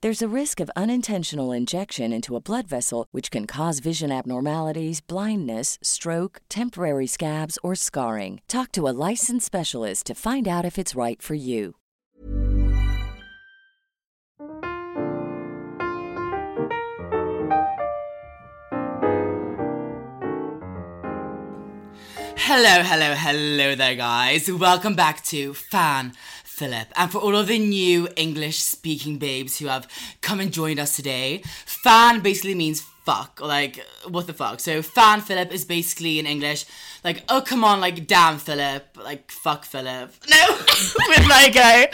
There's a risk of unintentional injection into a blood vessel, which can cause vision abnormalities, blindness, stroke, temporary scabs, or scarring. Talk to a licensed specialist to find out if it's right for you. Hello, hello, hello there, guys. Welcome back to Fan Filip. And for all of the new English speaking babes who have come and joined us today, fan basically means fuck, like, what the fuck. So, Fan Filip is basically in English, like, oh, come on, like, damn Filip, like, fuck Filip. No, with like a,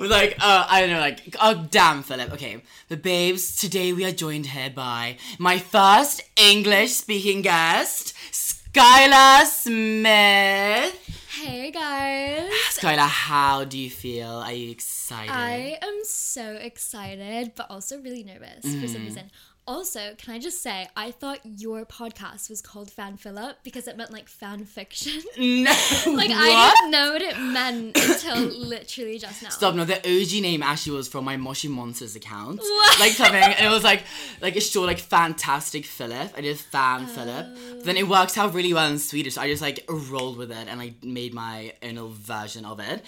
with like, uh, I don't know, like, oh, damn Filip. Okay, the babes, today we are joined here by my first English speaking guest, Skylar Smith. Hey guys! Skylar, how do you feel? Are you excited? I am so excited, but also really nervous for Mm. some reason. Also, can I just say, I thought your podcast was called Fan Filip because it meant like fan fiction. no, like? I didn't know what it meant until literally just now. Stop! No, the OG name actually was from my Moshi Monsters account, What? like something, and it was like, like it's short like Fantastic Filip. I did Fan Filip. Then it oh. works out really well in Swedish. So I just like rolled with it and like made my own version of it.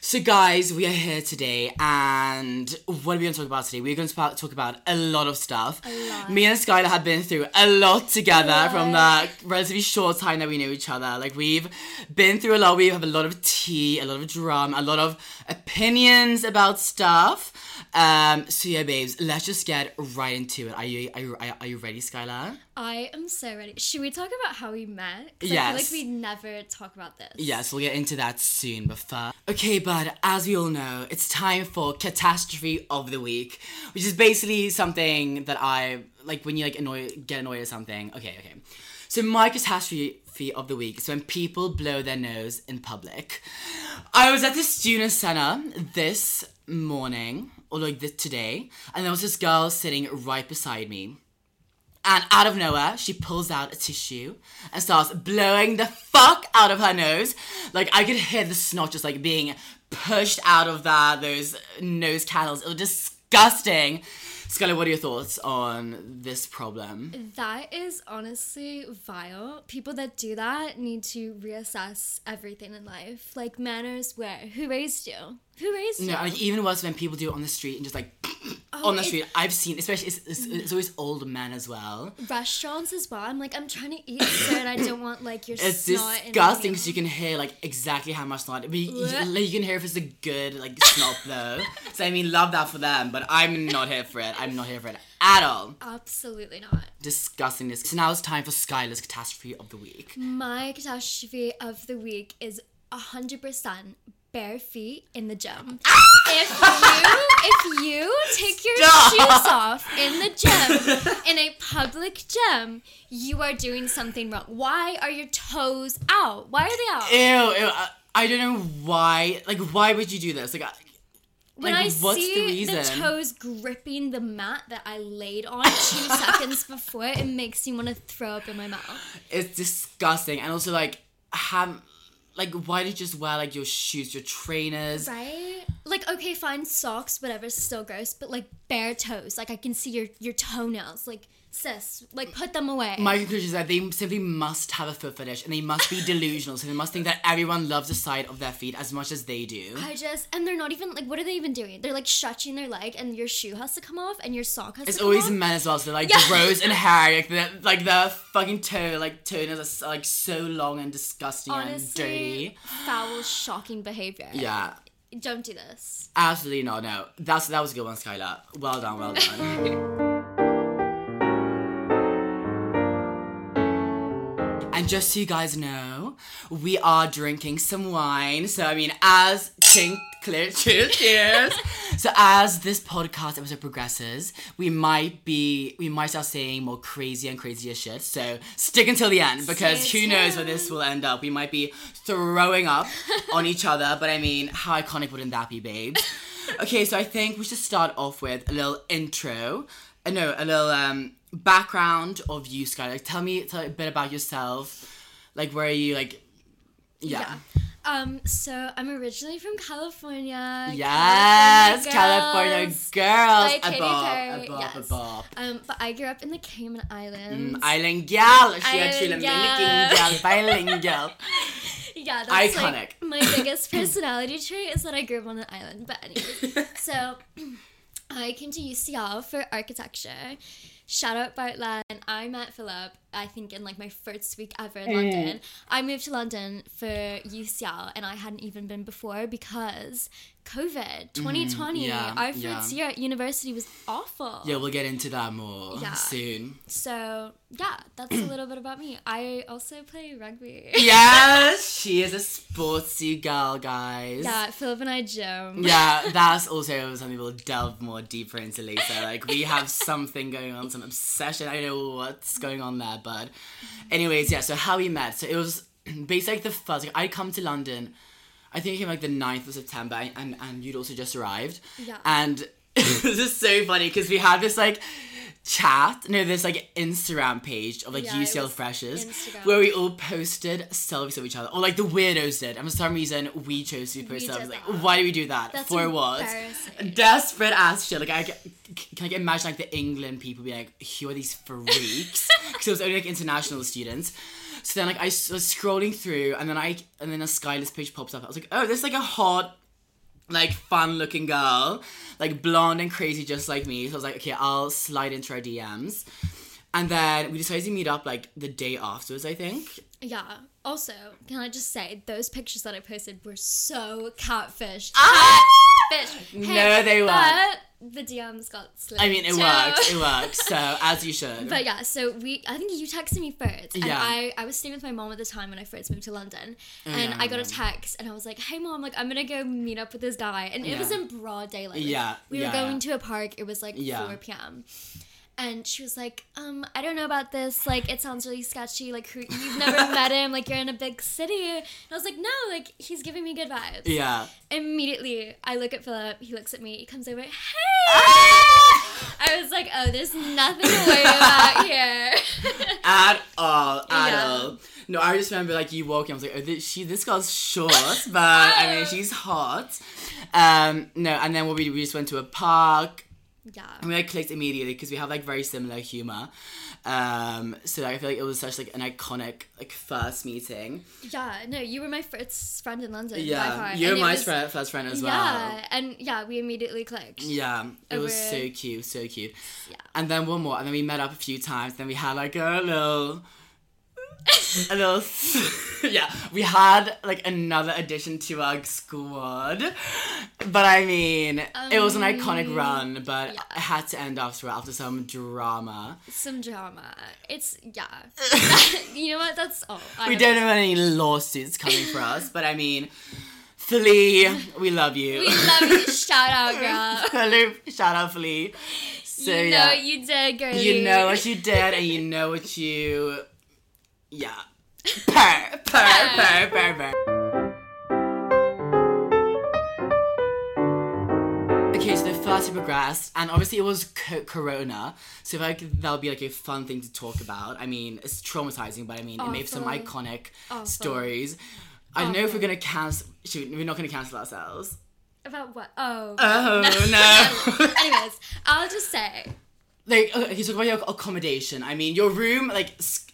So guys, we are here today, and what are we going to talk about today? We're going to talk about a lot of stuff. Me and Skylar have been through a lot together from the relatively short time that we knew each other. Like we've been through a lot. We have a lot of tea, a lot of drum, a lot of opinions about stuff. Um, so yeah, babes, let's just get right into it. Are you are you, are you ready, Skylar? I am so ready. Should we talk about how we met? Yes. feel like we never talk about this. Yes, we'll get into that soon. But first, okay, but as we all know, it's time for catastrophe of the week, which is basically something that I like when you like annoy get annoyed at something. Okay, okay. So my catastrophe of the week is when people blow their nose in public. I was at the student center this morning, or like this today, and there was this girl sitting right beside me. And out of nowhere, she pulls out a tissue and starts blowing the fuck out of her nose. Like I could hear the snot just like being pushed out of that those nose canals. It was disgusting. Scully, what are your thoughts on this problem? That is honestly vile. People that do that need to reassess everything in life. Like manners where? Who raised you? Who raised you? No, like even worse when people do it on the street and just like oh, on the street. I've seen, especially it's, it's, it's always old men as well. Restaurants as well. I'm like, I'm trying to eat sir, and I don't want like your It's disgusting because you can hear like exactly how much snot. But you, you, like, you can hear if it's a good like snot though. So I mean, love that for them. But I'm not here for it. I'm not here for it at all. Absolutely not. Disgusting this. So now it's time for Skylar's catastrophe of the week. My catastrophe of the week is 100% bare feet in the gym. Ah! if you if you take your shoes off in the gym in a public gym, you are doing something wrong. Why are your toes out? Why are they out? Ew, ew. I, I don't know why. Like, why would you do this? Like, I- when like, I what's the see reason? toes gripping the mat that I laid on two seconds before, it makes me want to throw up in my mouth. it's disgusting. And also, like, have like, why did you just wear like your shoes, your trainers? Right? Like, okay, fine, socks, whatever, still gross, but like bare toes. Like, I can see your, your toenails. Like, sis, like, put them away. My conclusion is that they simply must have a foot fetish and they must be delusional. So they must think that everyone loves the sight of their feet as much as they do. I just, and they're not even, like, what are they even doing? They're like stretching their leg and your shoe has to come off and your sock has It's to come always off. men as well, so they're like Yeah. gross and hairy, like the like the fucking toe, like toenails are like so long and disgusting and Honestly, dirty. foul, shocking behavior. Yeah, Don't do this. absolutely not. No, that's that was a good one, Skylar. Well done, well done. And just so you guys know, we are drinking some wine. So I mean, as chink, clear, cheers, cheers. so as this podcast episode progresses, we might be, we might start saying more crazy and crazier shit. So stick until the end because Stay who knows where this will end up. We might be throwing up on each other, but I mean, how iconic wouldn't that be, babe? Okay, so I think we should start off with a little intro. Uh, no, a little um background of you, Sky. Like, tell me, tell me a bit about yourself. Like, where are you? Like, yeah. Um, so I'm originally from California. Yes, California girls. girls. By Katy A bop, a bop, a yes. bop. Um, but I grew up in the Cayman Islands. Mm, Island gal, she actually gal, bilingual. yeah, that's Iconic. like my biggest personality trait is that I grew up on an island. But anyway, so I came to UCL for architecture. Shout out Bartlett. I met Filip, I think, in like my first week ever in London. I moved to London for UCL and I hadn't even been before because COVID 2020. Mm-hmm. yeah, our yeah. first year at university was awful. Yeah, we'll get into that more Yeah. soon. So, yeah, that's a little bit about me. I also play rugby. Yes, she is a sportsy girl, guys. Yeah, Filip and I gym. Yeah, that's also something we'll delve more deeper into later. Like we have something going on, some obsession. I don't know what's going on there, but anyways, yeah. So how we met? So it was basically like the first. Like, I come to London. I think it came like the 9th of September, and and you'd also just arrived. Yeah. And this is so funny because we had this like chat, no, this like Instagram page of like Yeah, UCL freshers Instagram. where we all posted selfies of each other, or like the weirdos did, and for some reason we chose to post selfies. Like, why do we do that? That's For what? Desperate ass shit. Like I can can I imagine like the England people be like, who are these freaks? Because it was only like international students. So then like I was scrolling through, and then I and then a Skylar's page pops up. I was like, oh, there's like a hot like fun looking girl, like blonde and crazy just like me. So I was like, okay, I'll slide into our DMs. And then we decided to meet up like the day afterwards, I think. Yeah. Also, can I just say those pictures that I posted were so catfish. Ah! Catfish. No, they weren't. The DMs got slipped. I mean, it so- worked. It worked. So as you should. But yeah, so we I think you texted me first. And Yeah. I, I was staying with my mom at the time when I first moved to London. Oh, and Oh, yeah, I got a text and I was like, Hey mom, like I'm gonna go meet up with this guy. And it was in broad daylight. Like, Yeah, We yeah, were going yeah. to a park, it was like Yeah. four PM. And she was like, um, I don't know about this. Like, it sounds really sketchy. Like, who, you've never met him. Like, you're in a big city. And I was like, no, like, he's giving me good vibes. yeah. Immediately, I look at Filip. He looks at me. He comes over. Hey! Ah! I was like, oh, there's nothing to worry about here. At all. At Yeah. all. No, I just remember like you walking. I was like, oh, this, she, this girl's short, but I mean, she's hot. Um, no, and then what we we just went to a park. Yeah. And we like clicked immediately because we have like very similar humor. Um, so like, I feel like it was such like an iconic like first meeting. Yeah, no, you were my first friend in London. Yeah, you're and it my was- first friend as well. Yeah, and yeah, we immediately clicked. Yeah, it was so cute, so cute. Yeah. And then one more, and then we met up a few times. Then we had like a little, a little, yeah. We had like another addition to our squad, but I mean, it was an iconic run. But Um, yeah. it had to end after after some drama. Some drama. It's yeah. you know what? That's all. I We don't have any lawsuits coming for us, but I mean, Flea, we love you. We love you. Shout out, girl. Hello, shout out Flea. So you know yeah, what you did, girl. you know what you did, and you know what you, yeah, purr, purr, purr, purr, purr. Okay, so the first we progressed, and obviously it was co- Corona, so I feel like that'll be like a fun thing to talk about. I mean, it's traumatizing, but I mean, it made some iconic Awful. stories. I don't know if we're gonna cancel. Shoot, we're not gonna cancel ourselves. About what? Oh. Oh no. Anyways, I'll just say. like okay, talk about your accommodation. I mean, your room, like s-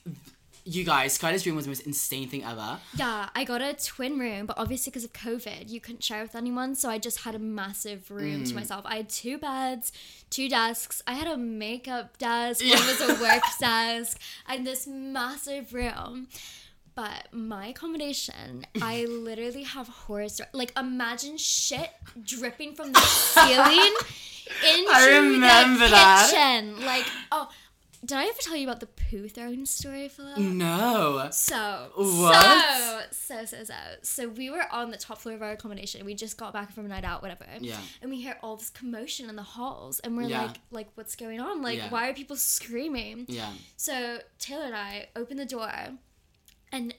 you guys, Skylar's room was the most insane thing ever. Yeah, I got a twin room, but obviously because of COVID, you couldn't share with anyone, so I just had a massive room Mm. to myself. I had two beds, two desks. I had a makeup desk, one was a work desk, and this massive room. But my accommodation, I literally have horror stories. Like imagine shit dripping from the ceiling into I remember the that. kitchen. Like, oh, did I ever tell you about the poo throne story, Filip? No. So, What? so, so, so, so. So we were on the top floor of our accommodation. We just got back from a night out, whatever. Yeah. And we hear all this commotion in the halls, and we're Yeah. like, like, what's going on? Like, Yeah. why are people screaming? Yeah. So Taylor and I open the door, and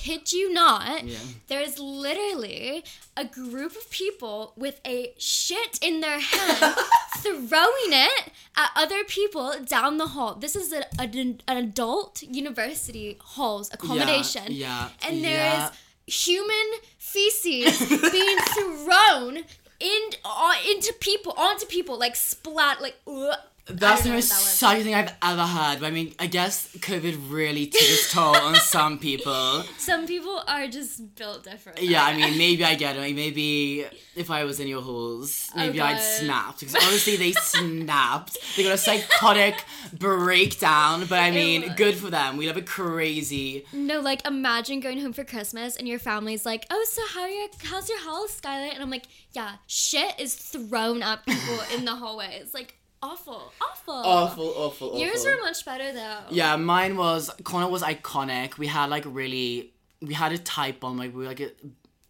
kid you not, Yeah. there's literally a group of people with a shit in their hand throwing it at other people down the hall. This is a, an, an adult university hall's accommodation. yeah, yeah And there yeah. is human feces being thrown in, on, into people, onto people, like splat, like, ugh. That's the most was. thing I've ever heard. I mean, I guess COVID really took its toll on some people. Some people are just built different. Yeah, I mean, maybe I get it. Maybe if I was in your halls, oh, maybe I'd Oh, God. snapped. Because honestly, they snapped. They got a psychotic breakdown. But I mean, good for them. We live a crazy. No, like imagine going home for Christmas and your family's like, "Oh, so how your how's your house, Skylar?" And I'm like, "Yeah, shit is thrown at people in the hallway. It's like awful, awful, Awful, awful, awful. Yours were much better though. Yeah, mine was Connaught was iconic. We had like really we had a type on like we were like a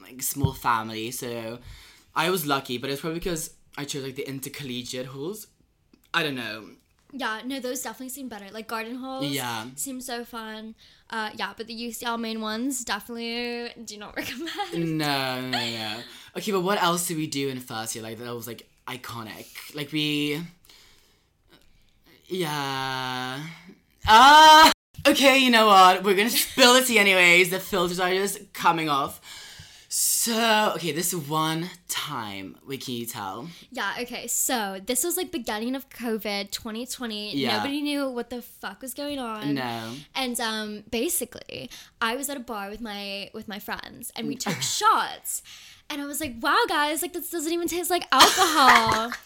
like small family, so I was lucky, but it's probably because I chose like the intercollegiate halls. I don't know. Yeah, no, those definitely seem better. Like garden halls. Yeah. Seem so fun. Uh, yeah, but the UCL main ones definitely do not recommend. No, no, no, no. Okay, but what else did we do in first year? Like that was like iconic. Like we Yeah. Ah Okay, you know what? We're gonna spill the tea anyways. The filters are just coming off. So okay, this one time, wait, can you tell? Yeah, okay. So this was like beginning of COVID 2020. Yeah. Nobody knew what the fuck was going on. No. And um basically, I was at a bar with my with my friends and we took shots. And I was like, "Wow, guys, like this doesn't even taste like alcohol."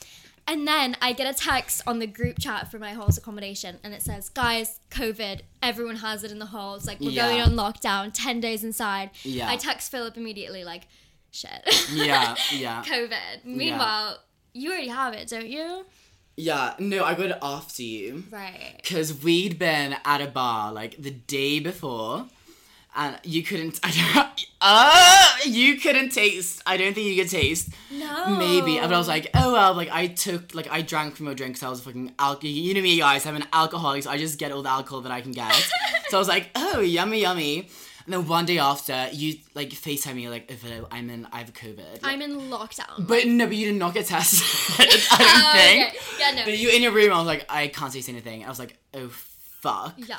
and then I get a text on the group chat for my hall's accommodation and it says, "Guys, COVID, everyone has it in the halls. Like we're Yeah. going on lockdown, 10 days inside." Yeah. I text Filip immediately like, "Shit." Yeah, yeah. COVID. Meanwhile, you already have it, don't you? Yeah, no, I got it after you. Right. Because we'd been at a bar like the day before, and you couldn't. I don't. Uh, you couldn't taste. I don't think you could taste. No. Maybe, but I was like, oh well. Like I took, like I drank from your drink because I was fucking alcohol. You know me, guys. I'm an alcoholic, so I just get all the alcohol that I can get. so I was like, oh, yummy, yummy. And then one day after, you like Facetime me like, oh, I'm in. I have COVID. I'm in lockdown. but no, but you did not get tested. I don't Oh, think. okay. Yeah, no. But you in your room, I was like, I can't taste anything. I was like, oh fuck. yeah.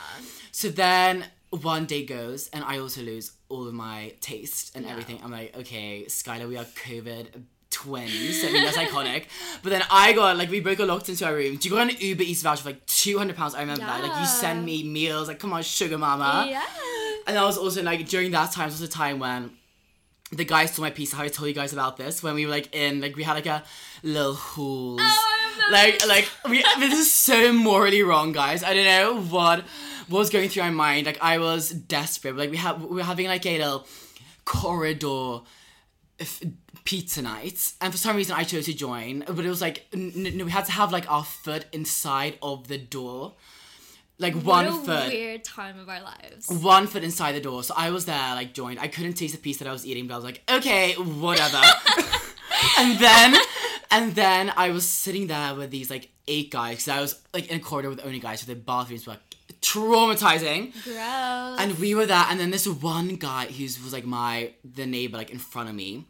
So then one day goes, and I also lose all of my taste and Yeah. everything. I'm like, okay, Skylar, we are COVID twins. I mean, that's iconic. But then I got like we both got locked into our room. You got an Uber Eats voucher for like two hundred pounds. I remember that. Like you send me meals. Like come on, sugar mama. yeah. And I was also like during that time was a time when the guys saw my piece. How I told you guys about this when we were like in like we had like a little halls. Oh, like like we this is so morally wrong, guys. I don't know what was going through my mind. Like I was desperate. Like we have we were having like a little corridor f- pizza night, and for some reason I chose to join. But it was like n- n- we had to have like our foot inside of the door like what one a foot. weird time of our lives. One foot inside the door, so I was there, like joined. I couldn't taste the piece that I was eating, but I was like, okay, whatever. and then, and then I was sitting there with these like eight guys, because I was like in a corridor with only guys, so the bathrooms were like, traumatizing. Gross. And we were there, and then this one guy who was like my the neighbor, like in front of me.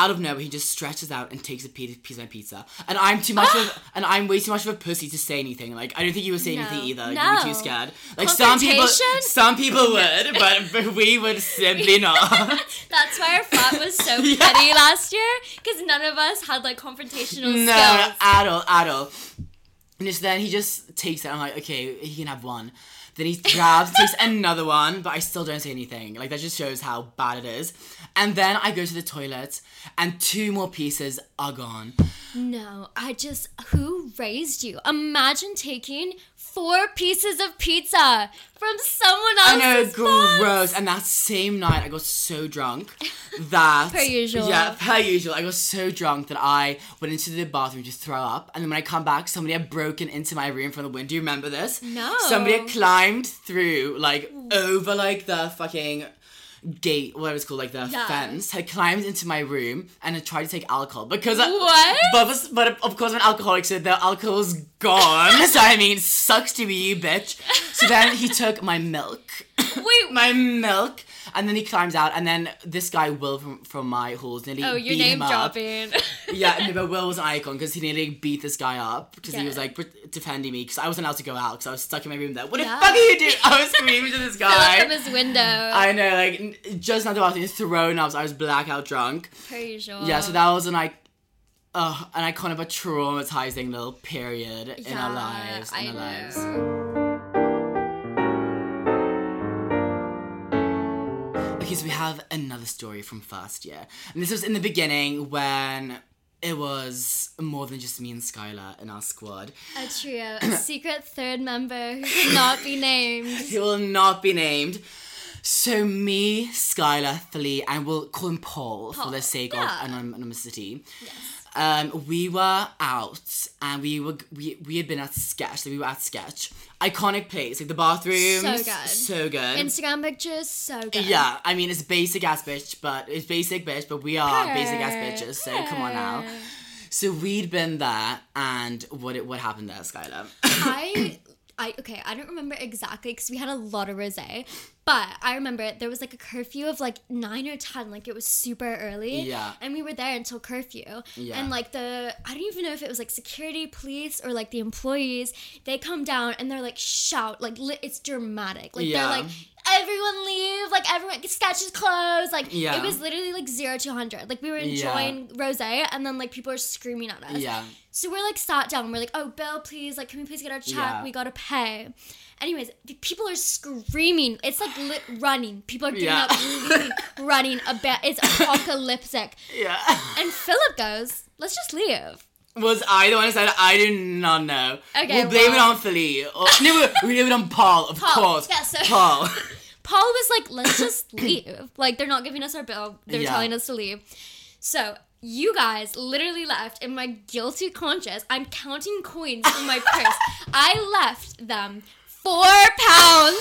Out of nowhere, he just stretches out and takes a piece, piece of my pizza, and I'm too much of, and I'm way too much of a pussy to say anything. Like I don't think you would say No. anything either. Like. You were too scared. Like some people, Confrontation? some people would, but, but we would simply not. That's why our flat was so Yeah. petty last year because none of us had like confrontational no, skills. at all, at all. And just then he just takes it. I'm like, okay, he can have one. Then he grabs, takes another one, but I still don't say anything. Like that just shows how bad it is. And then I go to the toilet, and two more pieces are gone. No, I just who raised you? Imagine taking four pieces of pizza from someone I know, else's box. gross. And that same night, I got so drunk that Per usual. Yeah, per usual. I got so drunk that I went into the bathroom to throw up, and then when I come back, somebody had broken into my room from the window. Do you remember this? No. Somebody had climbed through, like over, like the fucking gate, whatever it's called, like the Yeah. fence, had climbed into my room and had tried to take alcohol because I- What? But but of course, I'm an alcoholic, so the alcohol's gone. so I mean, sucks to be you, bitch. So then he took my milk Wait, my milk. And then he climbs out, and then this guy Will from, from my halls nearly oh, your beat name him up. Yeah, no, but Will was an icon because he nearly beat this guy up because he was like defending me because I wasn't allowed to go out because I was stuck in my room there. What Yeah. the fuck are you doing? I was screaming to this guy. from his window. I know, like just not the bathroom, thrown up. So I was blackout drunk. per usual. Yeah, so that was an like. Uh, an icon of a traumatizing little period in our lives. In I our know. lives. So we have another story from first year. And this was in the beginning when it was more than just me and Skylar in our squad. A trio, a secret third member who cannot be named. He will not be named. So me, Skylar, Philly, and we'll call him Paul, for the sake yeah. of anon- anonymity. Um, we were out and we were we, we had been at Sketch, so we were at Sketch. Iconic place, like the bathrooms. So good. So good. Instagram pictures, so good. Yeah, I mean it's basic ass bitch, but it's basic bitch, but we are basic ass bitches, so come on now. So we'd been there, and what it, what happened there, Skylar? I, I okay, I don't remember exactly because we had a lot of rosé, but I remember there was like a curfew of like nine or ten, like it was super early. Yeah. And we were there until curfew. Yeah. And like the I don't even know if it was like security, police, or like the employees. They come down and they're like shout, like li- it's dramatic. Like Yeah. they're like. Everyone leave, like everyone sketch is closed. Like Yeah. it was literally like zero to hundred. Like we were Yeah. enjoying rosé, and then like people are screaming at us. Yeah. So we're like sat down. We're like, oh, Bill, please, like, can we please get our check? Yeah. We gotta pay. Anyways, people are screaming. It's like li- running. People are getting Yeah. up, leaving, running. A bit. It's apocalyptic. Yeah. And Filip goes, let's just leave. Was I the one who said? I do not know. Okay, we'll blame well- it on Philly. Or, no, we- we blame it on Paul, of Paul, course. yeah, so- Paul. Paul was like, let's just leave. Like, they're not giving us our bill. They're Yeah. telling us to leave. So you guys literally left in my guilty conscience. I'm counting coins from my purse. I left them four pounds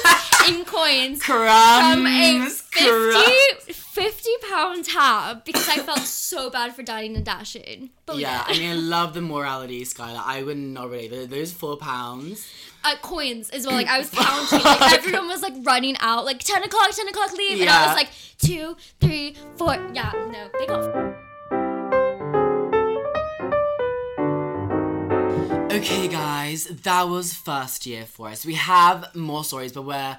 in coins from a 50, 50 pound tab because I felt so bad for dining and dashing. But we Yeah, I mean, I love the morality, Skylar. I would not relate. Th- Those four pounds. uh, coins as well. Like I was counting. Like everyone was like running out. Like ten o'clock, ten o'clock, leave. And I Yeah. was like two, three, four. Yeah, no, they got. Okay, guys, that was first year for us. We have more stories, but we're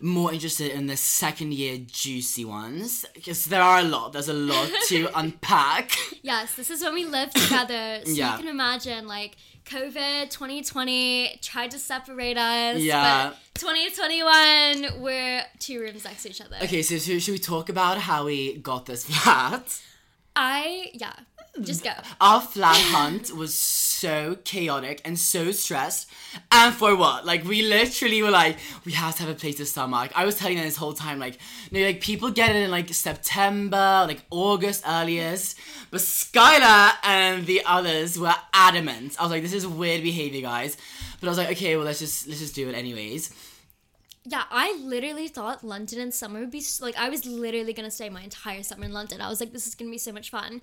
more interested in the second year juicy ones because there are a lot. There's a lot to unpack. Yes, this is when we lived together. So Yeah. you can imagine like COVID 2020 tried to separate us. Yeah. But 2021, we're two rooms next to each other. Okay, so, so should we talk about how we got this flat? I yeah. Just go. Our flat hunt was so chaotic and so stressed. And for what? Like we literally were like, we have to have a place to summer. Like I was telling them this whole time, like, no, like people get it in like September, like August earliest. But Skylar and the others were adamant. I was like, this is weird behavior, guys. But I was like, okay, well let's just let's just do it anyways. Yeah, I literally thought London in summer would be like I was literally gonna stay my entire summer in London. I was like, this is gonna be so much fun,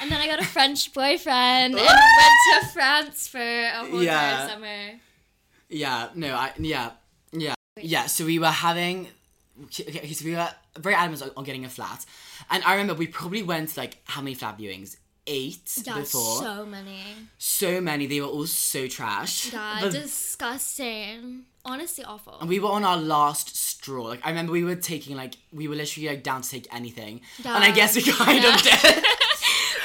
and then I got a French boyfriend and went to France for a whole Yeah. entire summer. Yeah, no, I yeah, yeah, yeah. So we were having, okay, so we were very adamant on, getting a flat, and I remember we probably went like how many flat viewings? Eight Yeah, before. So, many. so many. many. They were all so trash. Yeah, But- disgusting. Honestly, awful. and we were on our last straw. Like I remember we were taking like we were literally like down to take anything, and I guess we kind of did.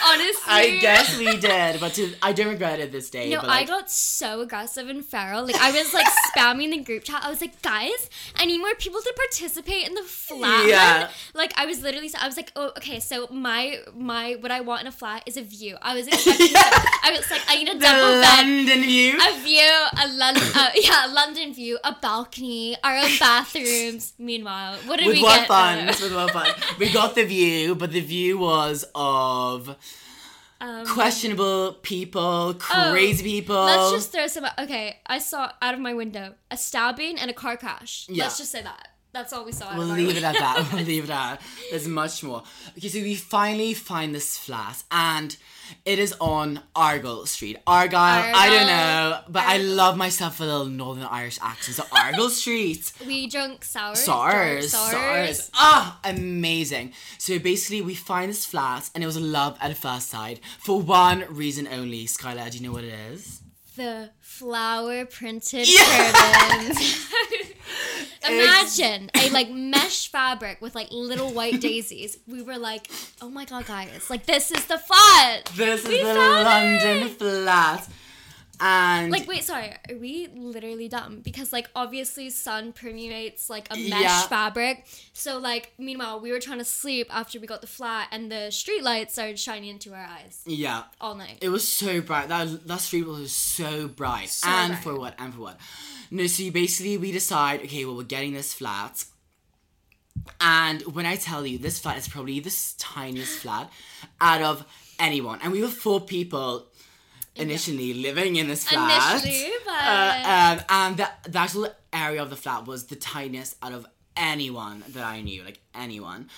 Honestly, I guess we did, but to, I don't regret it this day. No, but, like, I got so aggressive and feral. Like I was like spamming the group chat. I was like, guys, I need more people to participate in the flat. Yeah. Like I was literally, I was like, oh, okay. So my my what I want in a flat is a view. I was expecting. I was like, I need a the double bed. London view. A view, a London, uh, yeah, a London view, a balcony, our own bathrooms. Meanwhile, what did with we what get? funds? With what fun? We got the view, but the view was of Um, questionable people, crazy people. Oh, Let's just throw some. Okay, I saw out of my window a stabbing and a car crash. Yeah. Let's just say that. That's all we saw. We'll leave it at that. We'll leave it at that. There's much more. Okay, so we finally find this flat, and it is on Argyle Street. Argyle, I don't know, but I love myself a little Northern Irish accent. So Argyle Street. We drunk sours. Drank SARS. Ah, amazing. So basically, we find this flat, and it was love at first sight for one reason only. Skylar, do you know what it is? The flower printed Yeah. curtains. Imagine a like mesh fabric with like little white daisies. We were like, oh my god, guys! Like this is the flat. This is the London it! flat. And Like wait, sorry, are we literally dumb? Because like obviously sun permeates like a mesh Yeah. fabric. So like meanwhile we were trying to sleep after we got the flat and the street lights started shining into our eyes yeah, all night. it was so bright. That that street was so bright. So and bright. for what? And for what? No, so basically we decide, okay, well we're getting this flat. And when I tell you this flat is probably the tiniest flat out of anyone, and we were four people initially living in this flat. Initially, but Uh, um, and the, the actual area of the flat was the tiniest out of anyone that I knew, like anyone.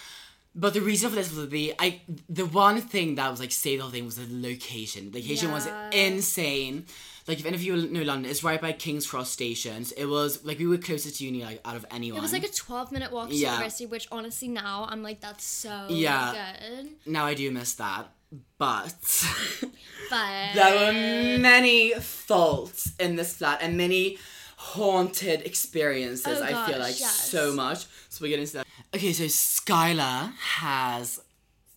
But the reason for this was the I the one thing that was like saved the whole thing was the location. The location was insane. Like if any of you know London, it's right by King's Cross stations. It was like we were closest to uni like out of anyone. it was like a 12 minute walk to Yeah. university, which honestly now I'm like, that's so Yeah. good. now I do miss that, but But there were many faults in this flat and many haunted experiences. Oh I feel like yes. so much. So we're get into that. Okay, so Skylar has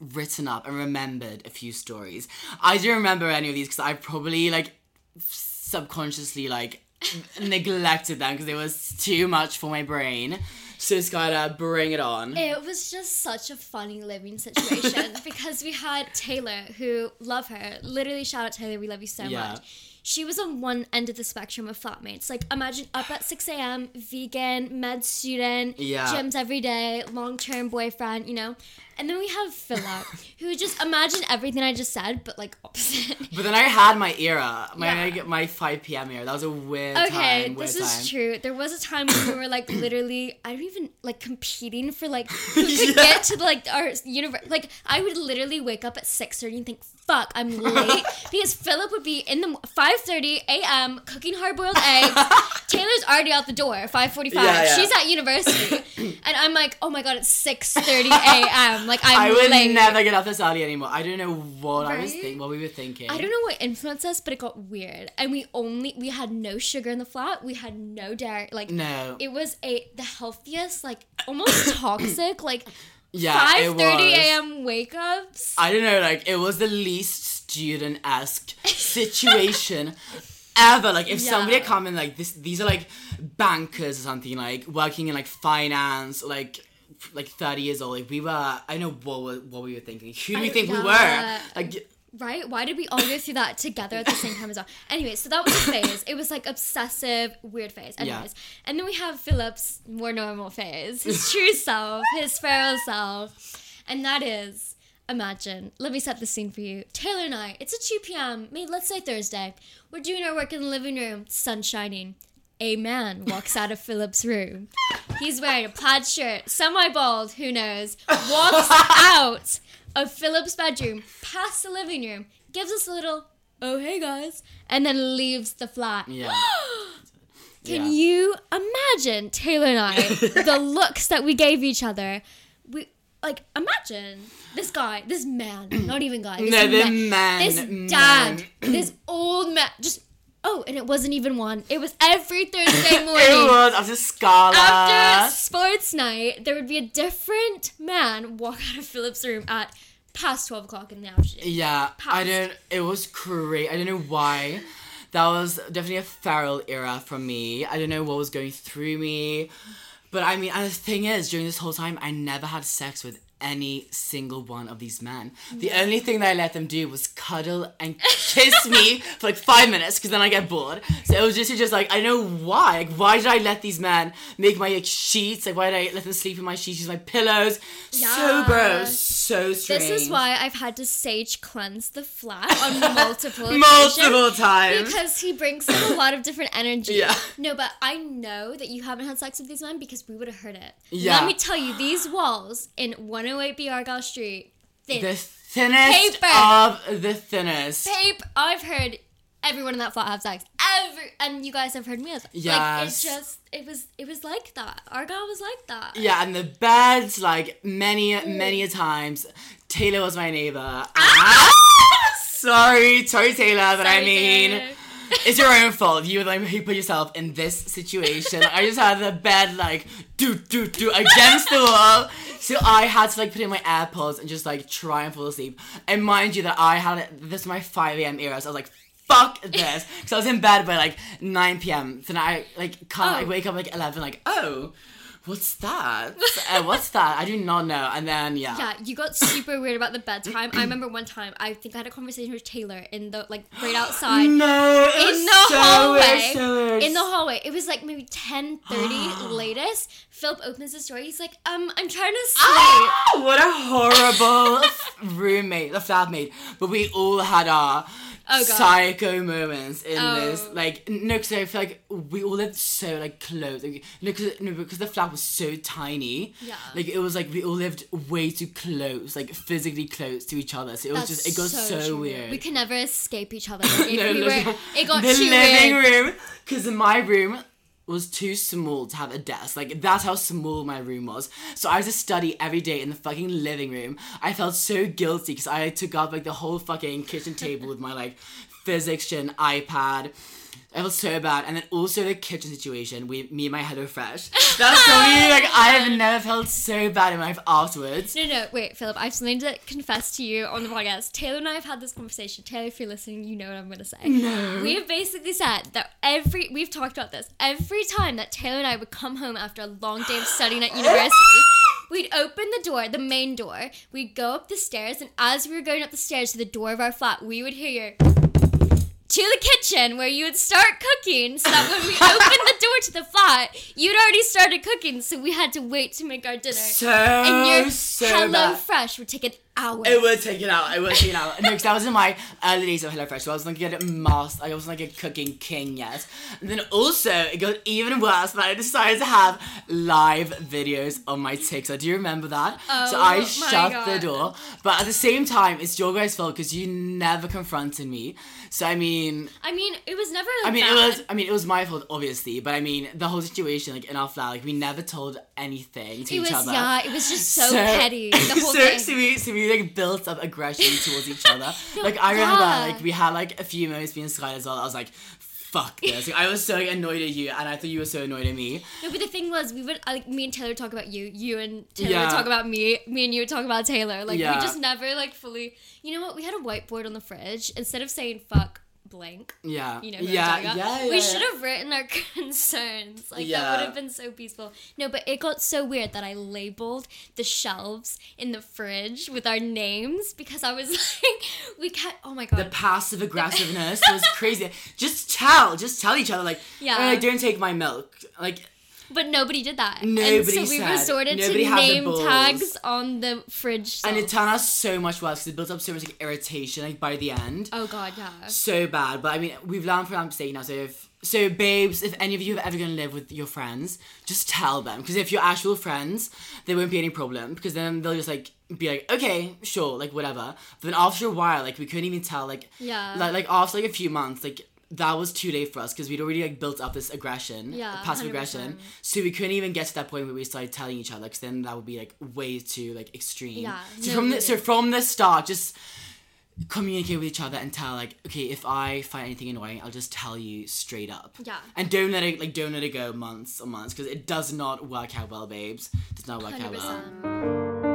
written up and remembered a few stories. I don't remember any of these because I probably like subconsciously like neglected them because it was too much for my brain. So Skylar, bring it on. It was just such a funny living situation because we had Taylor, who love her. Literally, shout out Taylor, we love you so Yeah. much. She was on one end of the spectrum of flatmates. Like, imagine up at 6 a.m., vegan, med student, Yeah. gyms every day, long term boyfriend, you know? And then we have Filip, who just imagine everything I just said, but like opposite. But then I had my era, my Yeah. my 5 p.m. era. That was a weird Okay, time. This time. is true. There was a time when we were like literally, I don't even like competing for like who could get to like our universe. Like I would literally wake up at six thirty and think, "Fuck, I'm late," because Filip would be in the five thirty a.m. cooking hard boiled eggs. Taylor's already out the door five forty five. Yeah, yeah. She's at university, and I'm like, "Oh my god, it's six thirty a.m. Like I'm I would late." never get up this early anymore. I don't know what I was thinking, what we were thinking. I don't know what influenced us, but it got weird. And we only we had no sugar in the flat. We had no dairy. Like No. it was a the healthiest, like almost toxic, like Yeah, five thirty a.m. wake ups. I don't know, like it was the least student esque situation ever. Like if somebody had Yeah. come in like this, these are like bankers or something, like working in like finance, like like thirty years old. Like we were, I know what we- what we were thinking. Who do we I- think we were? Like Right? Why did we all go through that together at the same time as well? Anyway, so that was a phase. It was like obsessive, weird phase. Anyways. And then we have Filip's more normal phase, his true self, his feral self. And that is, imagine, let me set the scene for you. Taylor and I, it's a 2 p.m., maybe let's say Thursday. We're doing our work in the living room, sun shining. A man walks out of Filip's room. He's wearing a plaid shirt, semi bald, who knows, walks out of Filip's bedroom, past the living room, gives us a little, oh hey guys, and then leaves the flat. Yeah. Can Yeah. you imagine Taylor and I, the looks that we gave each other? We like imagine this guy, this man, not even guy, this No, man, man, this man. dad, this old man, just oh, and it wasn't even one. It was every Thursday morning. It was after Scala. After sports night, there would be a different man walk out of Filip's room at past twelve o'clock in the afternoon. Yeah, I Past. don't. It was great. I don't know why. That was definitely a feral era for me. I don't know what was going through me, but I mean, and the thing is, during this whole time, I never had sex with any single one of these men. The only thing that I let them do was cuddle and kiss me for like five minutes because then I get bored. So it was just, just like, I know why. Like, why did I let these men make my like, sheets? Like, why did I let them sleep in my sheets, use my pillows? So gross. So strange. This is why I've had to sage cleanse the flat on multiple Multiple times. because he brings in a lot of different energy. Yeah. No, but I know that you haven't had sex with these men because we would have heard it. Yeah. Let me tell you, these walls in 108B Argyle Street, thin. the thinnest Paper. of the thinnest. Pape, I've heard everyone in that flat have sex. Every and you guys have heard me have sex. Like Yes. it just it was it was like that. Argyle was like that. Yeah, and the beds, like many, many a times. Taylor was my neighbor. Ah! sorry, sorry, Taylor, but I mean, Taylor. It's your own fault. You like you put yourself in this situation. I just had the bed like do do do against the wall, so I had to like put in my AirPods and just like try and fall asleep. And mind you, that I had. This is my 5 a.m. era, so I was like. Fuck this, because I was in bed by like 9 p.m. So now I like can't like Oh. wake up like 11, like oh, what's that? uh, what's that? I do not know. And then yeah, Yeah, you got super weird about the bedtime. I remember one time I think I had a conversation with Taylor in the like right outside. no, it in was the so hallway. weird, so weird. In the hallway. It was like maybe 10:30 latest. Filip opens his door. He's like, um, I'm trying to sleep. Ah, what a horrible roommate, the flatmate. But we all had our Oh, psycho moments in Oh. this. Like, no, because I feel like we all lived so like close. Like, no, because no, because the flat was so tiny. Yeah. Like it was like we all lived way too close, like physically close to each other. So it was just it got so, true. weird. We could never escape each other. Like, No, we no, were, it got the living weird. room because in my room was too small to have a desk. Like that's how small my room was. So i had to study every day in the fucking living room. I felt so guilty because i took up like the whole fucking kitchen table with my like physics and ipad I felt so bad, and then also the kitchen situation. We, me and my HelloFresh. That's something like I have never felt so bad in my life afterwards. No, no, wait, Filip. I have something to confess to you on the podcast. Taylor and I have had this conversation. Taylor, if you're listening, you know what I'm going to say. No. We have basically said that every, we've talked about this, every time that Taylor and I would come home after a long day of studying at university, we'd open the door, the main door, we'd go up the stairs, and as we were going up the stairs to the door of our flat, we would hear to the kitchen where you would start cooking so that when we opened the door to the flat, you'd already started cooking, so we had to wait to make our dinner. So and your so Hello bad. Fresh would take an hour. It would take it out. It would take it out. No, because that was in my early days of HelloFresh. So I was like a master. I wasn't like a cooking king yet. And then also it got even worse when I decided to have live videos on my TikTok. Do you remember that? Oh, so Oh I my shut the door. But at the same time, it's your guys' fault because you never confronted me. So I mean, I mean, it was never. I mean, bad. it was. I mean, it was my fault, obviously. But I mean, the whole situation, like in our flat, like we never told anything to It each was other. yeah. It was just so, petty. The whole so, thing. so we so we like built up aggression towards each other. like I remember yeah. like we had like a few moments being Sky as well. I was like, fuck this. Like, I was so annoyed at you and I thought you were so annoyed at me. No, but the thing was, we would like me and Taylor talk about you, you and Taylor Yeah. would talk about me, me and you would talk about Taylor. Like Yeah. we just never like fully. You know what? We had a whiteboard on the fridge. Instead of saying fuck blank. Yeah. You know, yeah, yeah, yeah, we yeah. should have written our concerns. Like Yeah. that would have been so peaceful. No, but it got so weird that I labeled the shelves in the fridge with our names because I was like, we can't. Oh my god. The passive aggressiveness was crazy. Just tell, just tell each other like, Yeah. yeah, like, don't take my milk. Like, but nobody did that. and Nobody so we said. resorted to name tags on the fridge. and it turned out so much worse because it built up so much like irritation like by the end. Oh god, yeah. So bad. But I mean, we've learned from our mistake now. So if so, babes, if any of you have ever gonna live with your friends, just tell them because if you're actual friends, there won't be any problem because then they'll just like be like, okay, sure, like whatever. But then after a while, like we couldn't even tell, like Yeah. like, like after like a few months, like that was too late for us because we'd already like built up this aggression, Yeah, passive 100%. aggression. So we couldn't even get to that point where we started telling each other because then that would be like way too like extreme. Yeah, So no, from the so from the start, just communicate with each other and tell like, okay, if I find anything annoying, I'll just tell you straight up. Yeah. And don't let it like don't let it go months or months because it does not work out well, babes. It does not work out well.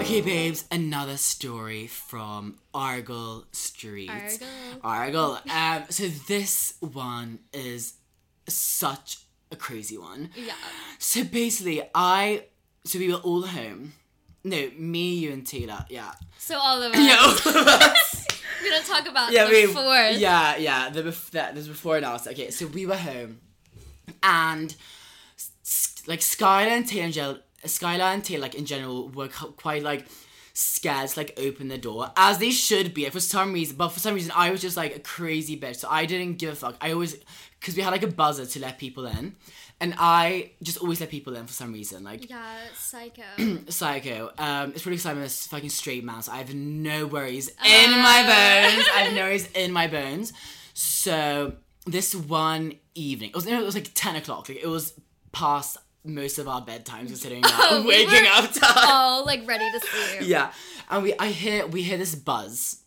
Okay, babes, another story from Argyle Street. Argyle. Argyle. Um, so this one is such a crazy one. Yeah. So basically, I so we were all home. No, me, you, and Taylor. Yeah. So all of us. Yeah, all of us. We don't talk about yeah, the we, fourth. yeah, yeah. The bef- that there's before and after. Okay, so we were home, and like Skylar and Taylor, in general, Skylar and Taylor, like in general, were quite like scared to like open the door as they should be for some reason. But for some reason, I was just like a crazy bitch, so I didn't give a fuck. I always because we had like a buzzer to let people in, and I just always let people in for some reason. Like Yeah, psycho. Psycho. Um, it's pretty because I'm a fucking straight man, so I have no worries in my bones. I have no worries in my bones. So this one evening, it was, it was like ten o'clock. Like it was past most of our bedtimes, considering that Oh, we waking up time. all like ready to sleep. Yeah, and we I hear we hear this buzz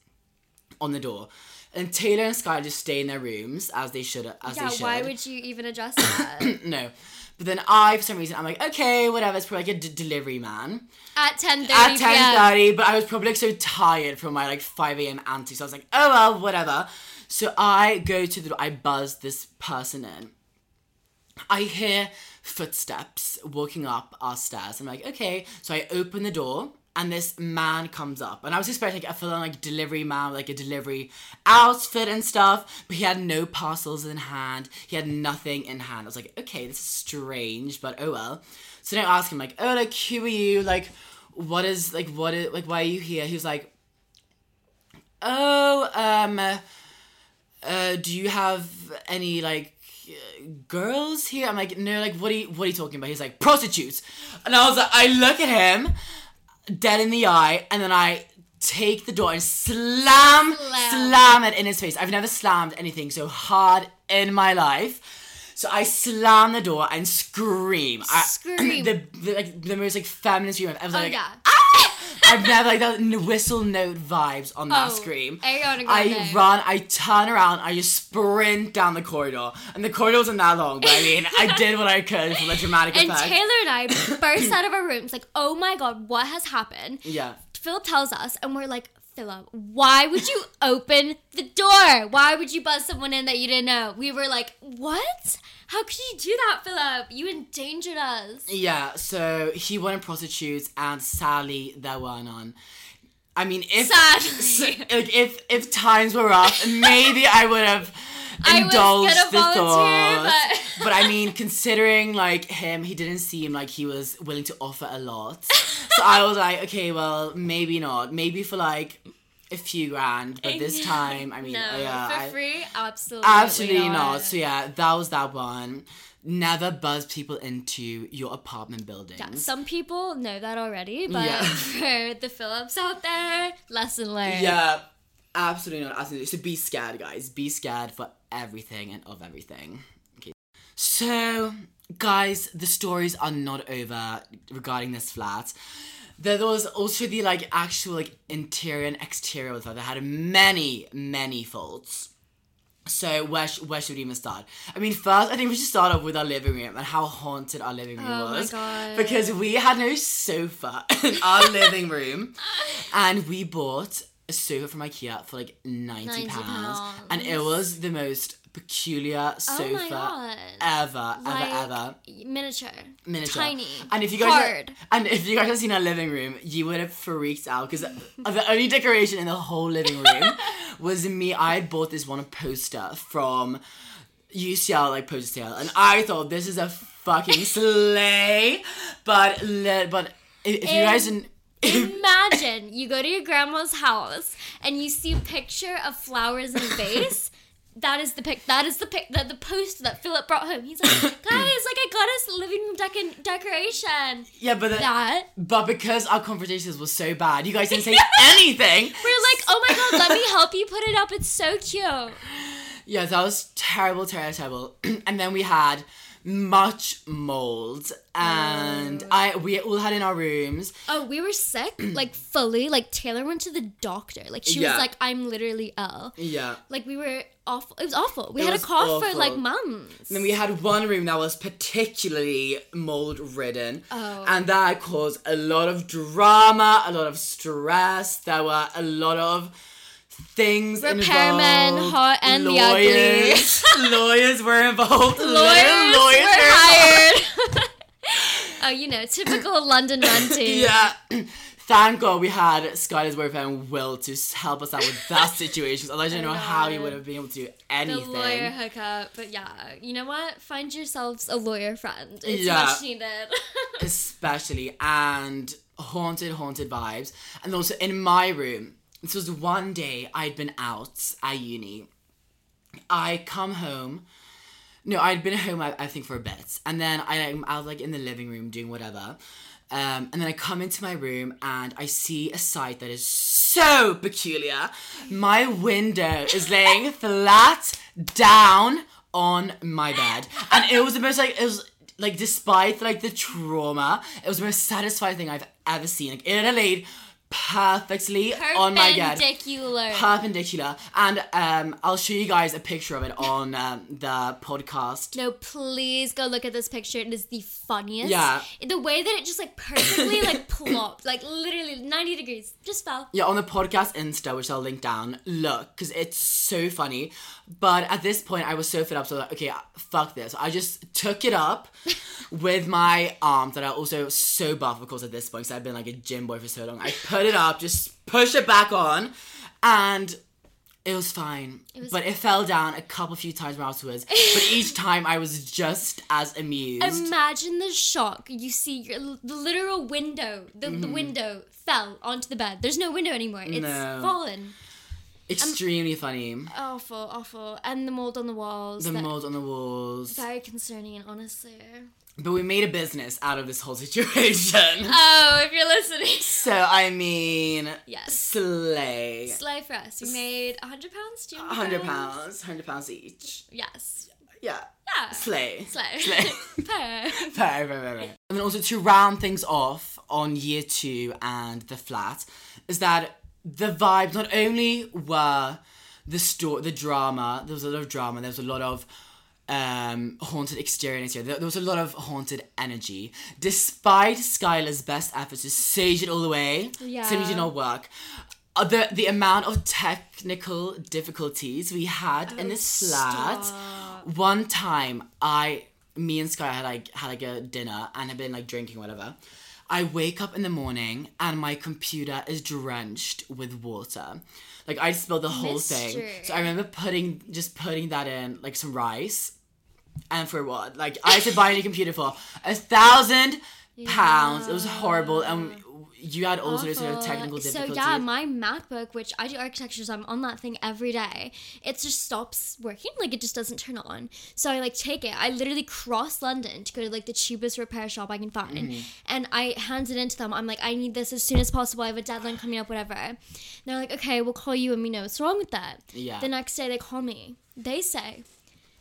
on the door, and Taylor and Sky just stay in their rooms as they should. As Yeah, they should. why would you even address that? no? But then I, for some reason, I'm like, okay, whatever. It's probably like a d- delivery man At 10 at ten thirty, but I was probably like so tired from my like five a.m. antics. So I was like, oh well, whatever. So I go to the door. I buzz this person in. I hear footsteps walking up our stairs. I'm like, okay. So I open the door. And this man comes up, and I was expecting like, a full like delivery man, like a delivery outfit and stuff, but he had no parcels in hand. He had nothing in hand. I was like, okay, this is strange, but oh well. So then I ask him like, oh, like who are you? Like, what is like what is like why are you here? He was like, oh, um, uh, do you have any like girls here? I'm like, no, like what are you what are you talking about? He's like prostitutes, and I was like, I look at him dead in the eye, and then I take the door and slam, Slam. slam it in his face. I've never slammed anything so hard in my life. So I slam the door and scream. I- Scream. the, the like the most like feminine scream I've ever Oh, like, yeah. Ah! I've never like that whistle note vibes on that Oh, scream. Ariana I run, I turn around, I just sprint down the corridor, and the corridor wasn't that long, but I mean, I did what I could for the dramatic And effect. Taylor and I burst out of our rooms like, oh my god, what has happened? yeah, Filip tells us, and we're like, Filip, why would you open the door? Why would you buzz someone in that you didn't know? We were like, what? How could you do that, Filip? You endangered us. yeah. So he wanted prostitutes, and sadly, there were none. I mean, if Sadly. like if if times were rough, maybe I would have I was gonna the volunteer, thought. but- but I mean, considering like him, he didn't seem like he was willing to offer a lot. so I was like, okay, well, maybe not. Maybe for like a few grand, but this time, I mean, no, uh, yeah, for I- free, absolutely, absolutely not. not. So yeah, that was that one. Never buzz people into your apartment building. Yeah, some people know that already, but Yeah. for the Filips out there, lesson learned. Yeah, absolutely not. Absolutely. So be scared, guys. Be scared for everything and of everything. Okay. So, guys, the stories are not over regarding this flat. There was also the like actual like interior and exterior of the flat that had many, many faults. So where sh- where should we even start? I mean, first I think we should start off with our living room and how haunted our living room Oh my was. God. Because we had no sofa in our living room, and we bought a sofa from IKEA for like ninety, 90 pounds, and it was the most peculiar oh sofa Oh ever, Like, ever, ever. Miniature. Miniature. Tiny. And if you guys hard. and if you guys have seen our living room, you would have freaked out because the only decoration in the whole living room was me. I had bought this one poster from UCL like poster sale, and I thought this is a fucking slay. But but if, if you guys didn't. Imagine you go to your grandma's house and you see a picture of flowers in a vase. That is the pic. That is the pic. That the poster that Filip brought home. He's like, guys, like I got us living room dec- decoration. Yeah, but the, That but because our conversations were so bad, you guys didn't say anything. we're like, oh my god, let me help you put it up. It's so cute. Yeah, that was terrible, terrible, terrible. and then we had much mold, and oh. I we all had in our rooms. Oh, we were sick, like fully. Like Taylor went to the doctor. Like she Yeah. was like, I'm literally ill. Yeah. Like we were awful. It was awful. We It had a cough for like months. And then we had one room that was particularly mold ridden. Oh. And that caused a lot of drama, a lot of stress. There were a lot of things Repairmen, involved. hot and the lawyers. lawyers were involved. lawyers, Lawyers, lawyers were were hired. oh, you know, typical London renting. Yeah. Thank God we had Skylar's boyfriend and Will to help us out with that situation. Otherwise, I don't oh know how he would have been able to do anything. The lawyer hookup, but yeah, you know what? Find yourselves a lawyer friend. It's Yeah. much needed. especially and haunted haunted vibes and also in my room this was one day i'd been out at uni. I come home. No i'd been home i, I think for a bit. And then I, i'm out like in the living room doing whatever. Um, and then I come into my room and I see a sight that is so peculiar. My window is laying flat down on my bed, and it was the most like it was like despite like the trauma, it was the most satisfying thing I've ever seen. Like it had laid perfectly on my bed Perpendicular. perpendicular and um i'll show you guys a picture of it on um, the podcast no, please go look at this picture. It is the funniest. Yeah. The way that it just like perfectly like plopped, like literally 90 degrees, just fell. yeah on the podcast insta which i'll link down look because it's so funny but at this point i was so fed up so like okay fuck this i just took it up with my arms that are also so buff of course at this point because i've been like a gym boy for so long i put it up just push it back on and it was fine was- but it fell down a couple few times afterwards but each time i was just as amused Imagine the shock. You see your, the literal window, the, the Mm-hmm. window fell onto the bed. There's no window anymore. It's No. fallen. Extremely funny Awful, awful. And the mold on the walls. the mold on the walls Very concerning, and honestly. but we made a business out of this whole situation Oh, if you're listening. So I mean, Yes. slay. Slay for us. We made a hundred pounds. Do? Hundred pounds, hundred pounds each. Yes. Yeah. Yeah. Slay. Slay. Slay. Per. Very, very. And then also to round things off on year two and the flat, is that the vibes not only were the story, the drama. There was a lot of drama. There was a lot of um haunted experience here. There, there was a lot of haunted energy. Despite Skylar's best efforts to sage it all away, Yeah. simply did not work. Uh, the the amount of technical difficulties we had in this flat. One time, I, me and Sky had like had like a dinner and had been like drinking whatever. I wake up in the morning and my computer is drenched with water. Like I spilled the whole thing. So I remember putting just putting that in like some rice. And for what? Like I had to buy a new computer for a thousand pounds. It was horrible and you had also those sort of Awful. technical So yeah, my MacBook, which I do architecture, so I'm on that thing every day. It just stops working, like it just doesn't turn on. So I like take it. I literally cross London to go to like the cheapest repair shop I can find, Mm-hmm. and I hand it into them. I'm like, I need this as soon as possible. I have a deadline coming up, whatever. And they're like, okay, we'll call you and we know what's wrong with that. Yeah. The next day they call me. They say.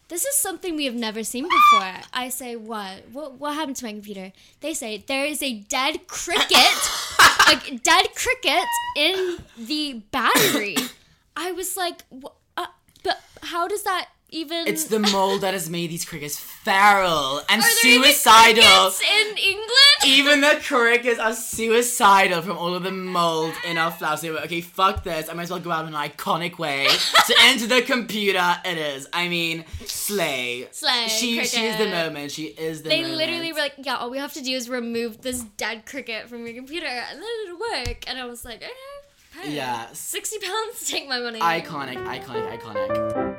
This is something we have never seen before. I say, what? What what happened to my computer? They say there is a dead cricket, a dead cricket in the battery. I was like, uh, But how does that even? It's the mold that has made these crickets feral and Are there even suicidal. crickets in England? Even the crickets are suicidal from all of the mold in our flowers. They were, okay, fuck this. I might as well go out in an iconic way to enter the computer. It is. I mean, slay. Slay, She, she is the cricket. moment. She is the They moment. literally were like, yeah, all we have to do is remove this dead cricket from your computer and then it'll work. And I was like, okay. Yeah. 60 pounds, take my money. Iconic, iconic, iconic.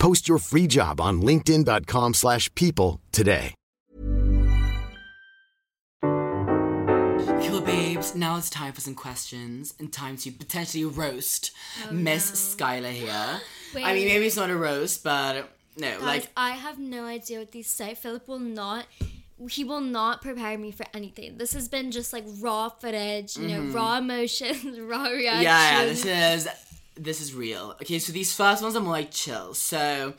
Post your free job on linkedin.com/people slash people today. Cool babes, now it's time for some questions and time to potentially roast Miss Skylar here. I mean, maybe it's not a roast, but no, Guys, like I have no idea what these say. Filip will not. He will not prepare me for anything. This has been just like raw footage, you know, raw emotions, raw reactions. Mm-hmm. yeah, yeah, this is this is real. Okay, so these first ones are more like chill. So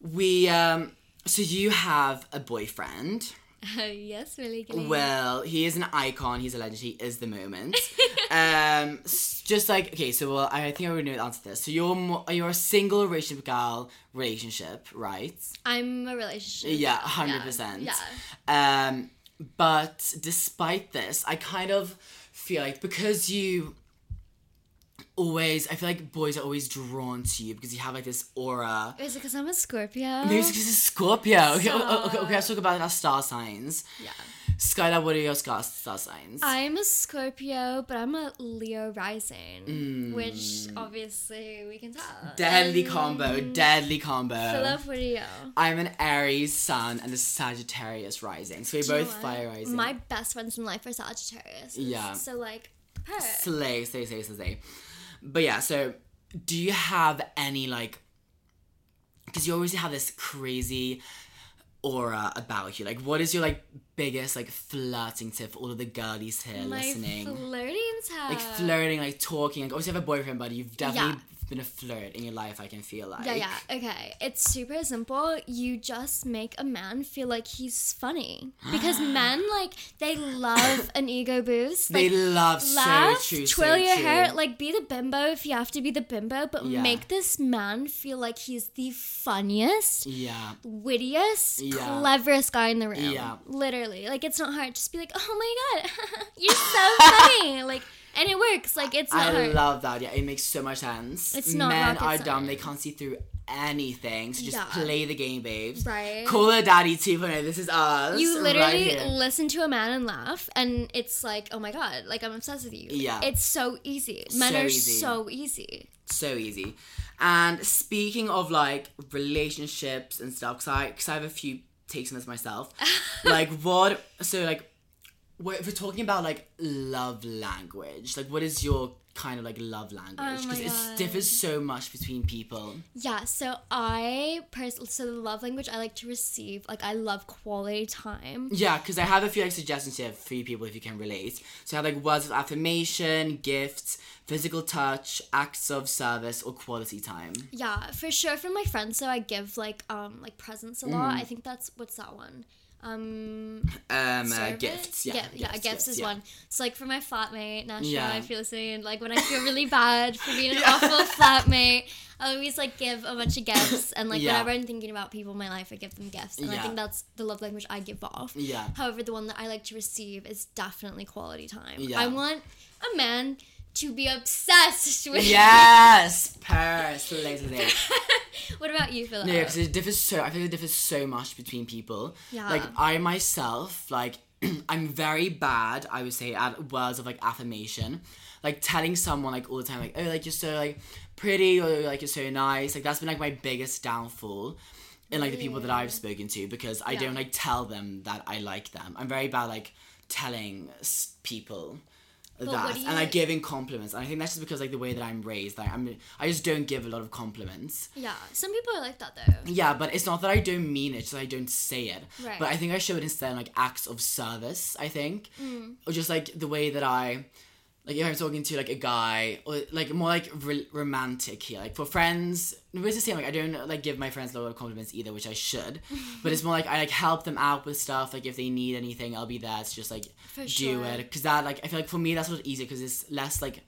we um so you have a boyfriend. yes, really. Good. Well, he is an icon. He's a legend. He is the moment. um, just like okay, so well, I think I already know the answer to this. So you're mo- you're a single relationship gal relationship, right? I'm a relationship. Yeah, hundred percent. Yeah. Um, but despite this, I kind of feel like because you always, I feel like boys are always drawn to you because you have like this aura. Is it because I'm a Scorpio? Maybe it's because it's Scorpio. Okay, okay, okay, okay, let's talk about our star signs. Yeah. Skylar, what are your star, star signs? I'm a Scorpio, but I'm a Leo rising, Mm. which obviously we can tell. deadly And combo, deadly combo. Filip, what are you? I'm an Aries sun and a Sagittarius rising. So we're Do you know both fire rising. My best friends in life are Sagittarius. Yeah. So like, her. slay, slay, slay, slay, slay. But yeah, so do you have any like? Because you always have this crazy aura about you. Like, what is your like biggest like flirting tip for all of the girlies here My listening? flirting tab. like flirting, like talking. Like, obviously, you have a boyfriend, but you've definitely. Been a flirt in your life. I can feel like. Yeah, yeah. Okay. It's super simple. You just make a man feel like he's funny. Because men, like, they love an ego boost. They love laugh, so true, twirl so your true. hair, like be the bimbo if you have to be the bimbo, but Yeah. make this man feel like he's the funniest, Yeah. wittiest, Yeah. cleverest guy in the room. Yeah. Literally. Like it's not hard. Just be like, oh my god, you're so funny. Like and it works. Like it's not I hard. love that. Yeah, it makes so much sense. It's not Men are dumb. They can't see through anything. So just Yeah. play the game, babes. Right. Call her daddy 2.0. This is us. You literally here. listen to a man and laugh, and it's like, oh my god, like I'm obsessed with you. Yeah. It's so easy. Men So are easy. so easy. so easy. And speaking of like relationships and stuff, because I, cause I have a few takes on this myself. like, what? So, like, what, if we're talking about like love language, like, what is your kind of like love language? Oh Because it differs so much between people. Yeah, so I personally, so the love language I like to receive, like I love quality time. Yeah, because I have a few like suggestions here for you people if you can relate. So I have like words of affirmation, gifts, physical touch, acts of service, or quality time. Yeah, for sure. For my friends, so I give like um like presents a Mm. lot. I think that's what's that one. Um, Um, uh, gifts. Yeah, yeah, yeah, gifts, is yeah. one. So like for my flatmate, Nasha, Yeah. if you're listening, like when I feel really bad for being an awful flatmate, I always like give a bunch of gifts, and like whenever I'm thinking about people in my life, I give them gifts, and I think that's the love language I give off. Yeah. However, the one that I like to receive is definitely quality time. Yeah. I want a man to be obsessed with. Yes, Paris, lazy. what about you, Filip? No, because it differs so. I think it differs so much between people. Yeah. Like I myself, like I'm very bad. I would say at words of like affirmation, like telling someone like all the time, like oh, like you're so like pretty or like you're so nice. Like that's been like my biggest downfall. In like the people that I've mm. spoken to, because I Yeah. don't like tell them that I like them. I'm very bad like telling people that and like giving compliments. And I think that's just because like the way that I'm raised. Like I'm, I just don't give a lot of compliments. Yeah, some people are like that though. Yeah, but it's not that I don't mean it, it's that I don't say it. Right. But I think I show it instead in like acts of service, I think. Mm. Or just like the way that I like if I'm talking to like a guy or like more like re- romantic here. Like for friends, it's the same. Like I don't like give my friends a lot of compliments either, which I should. but it's more like I like help them out with stuff. Like if they need anything, I'll be there to just like For do sure. it. Because that like I feel like for me that's a lot easier because it's less like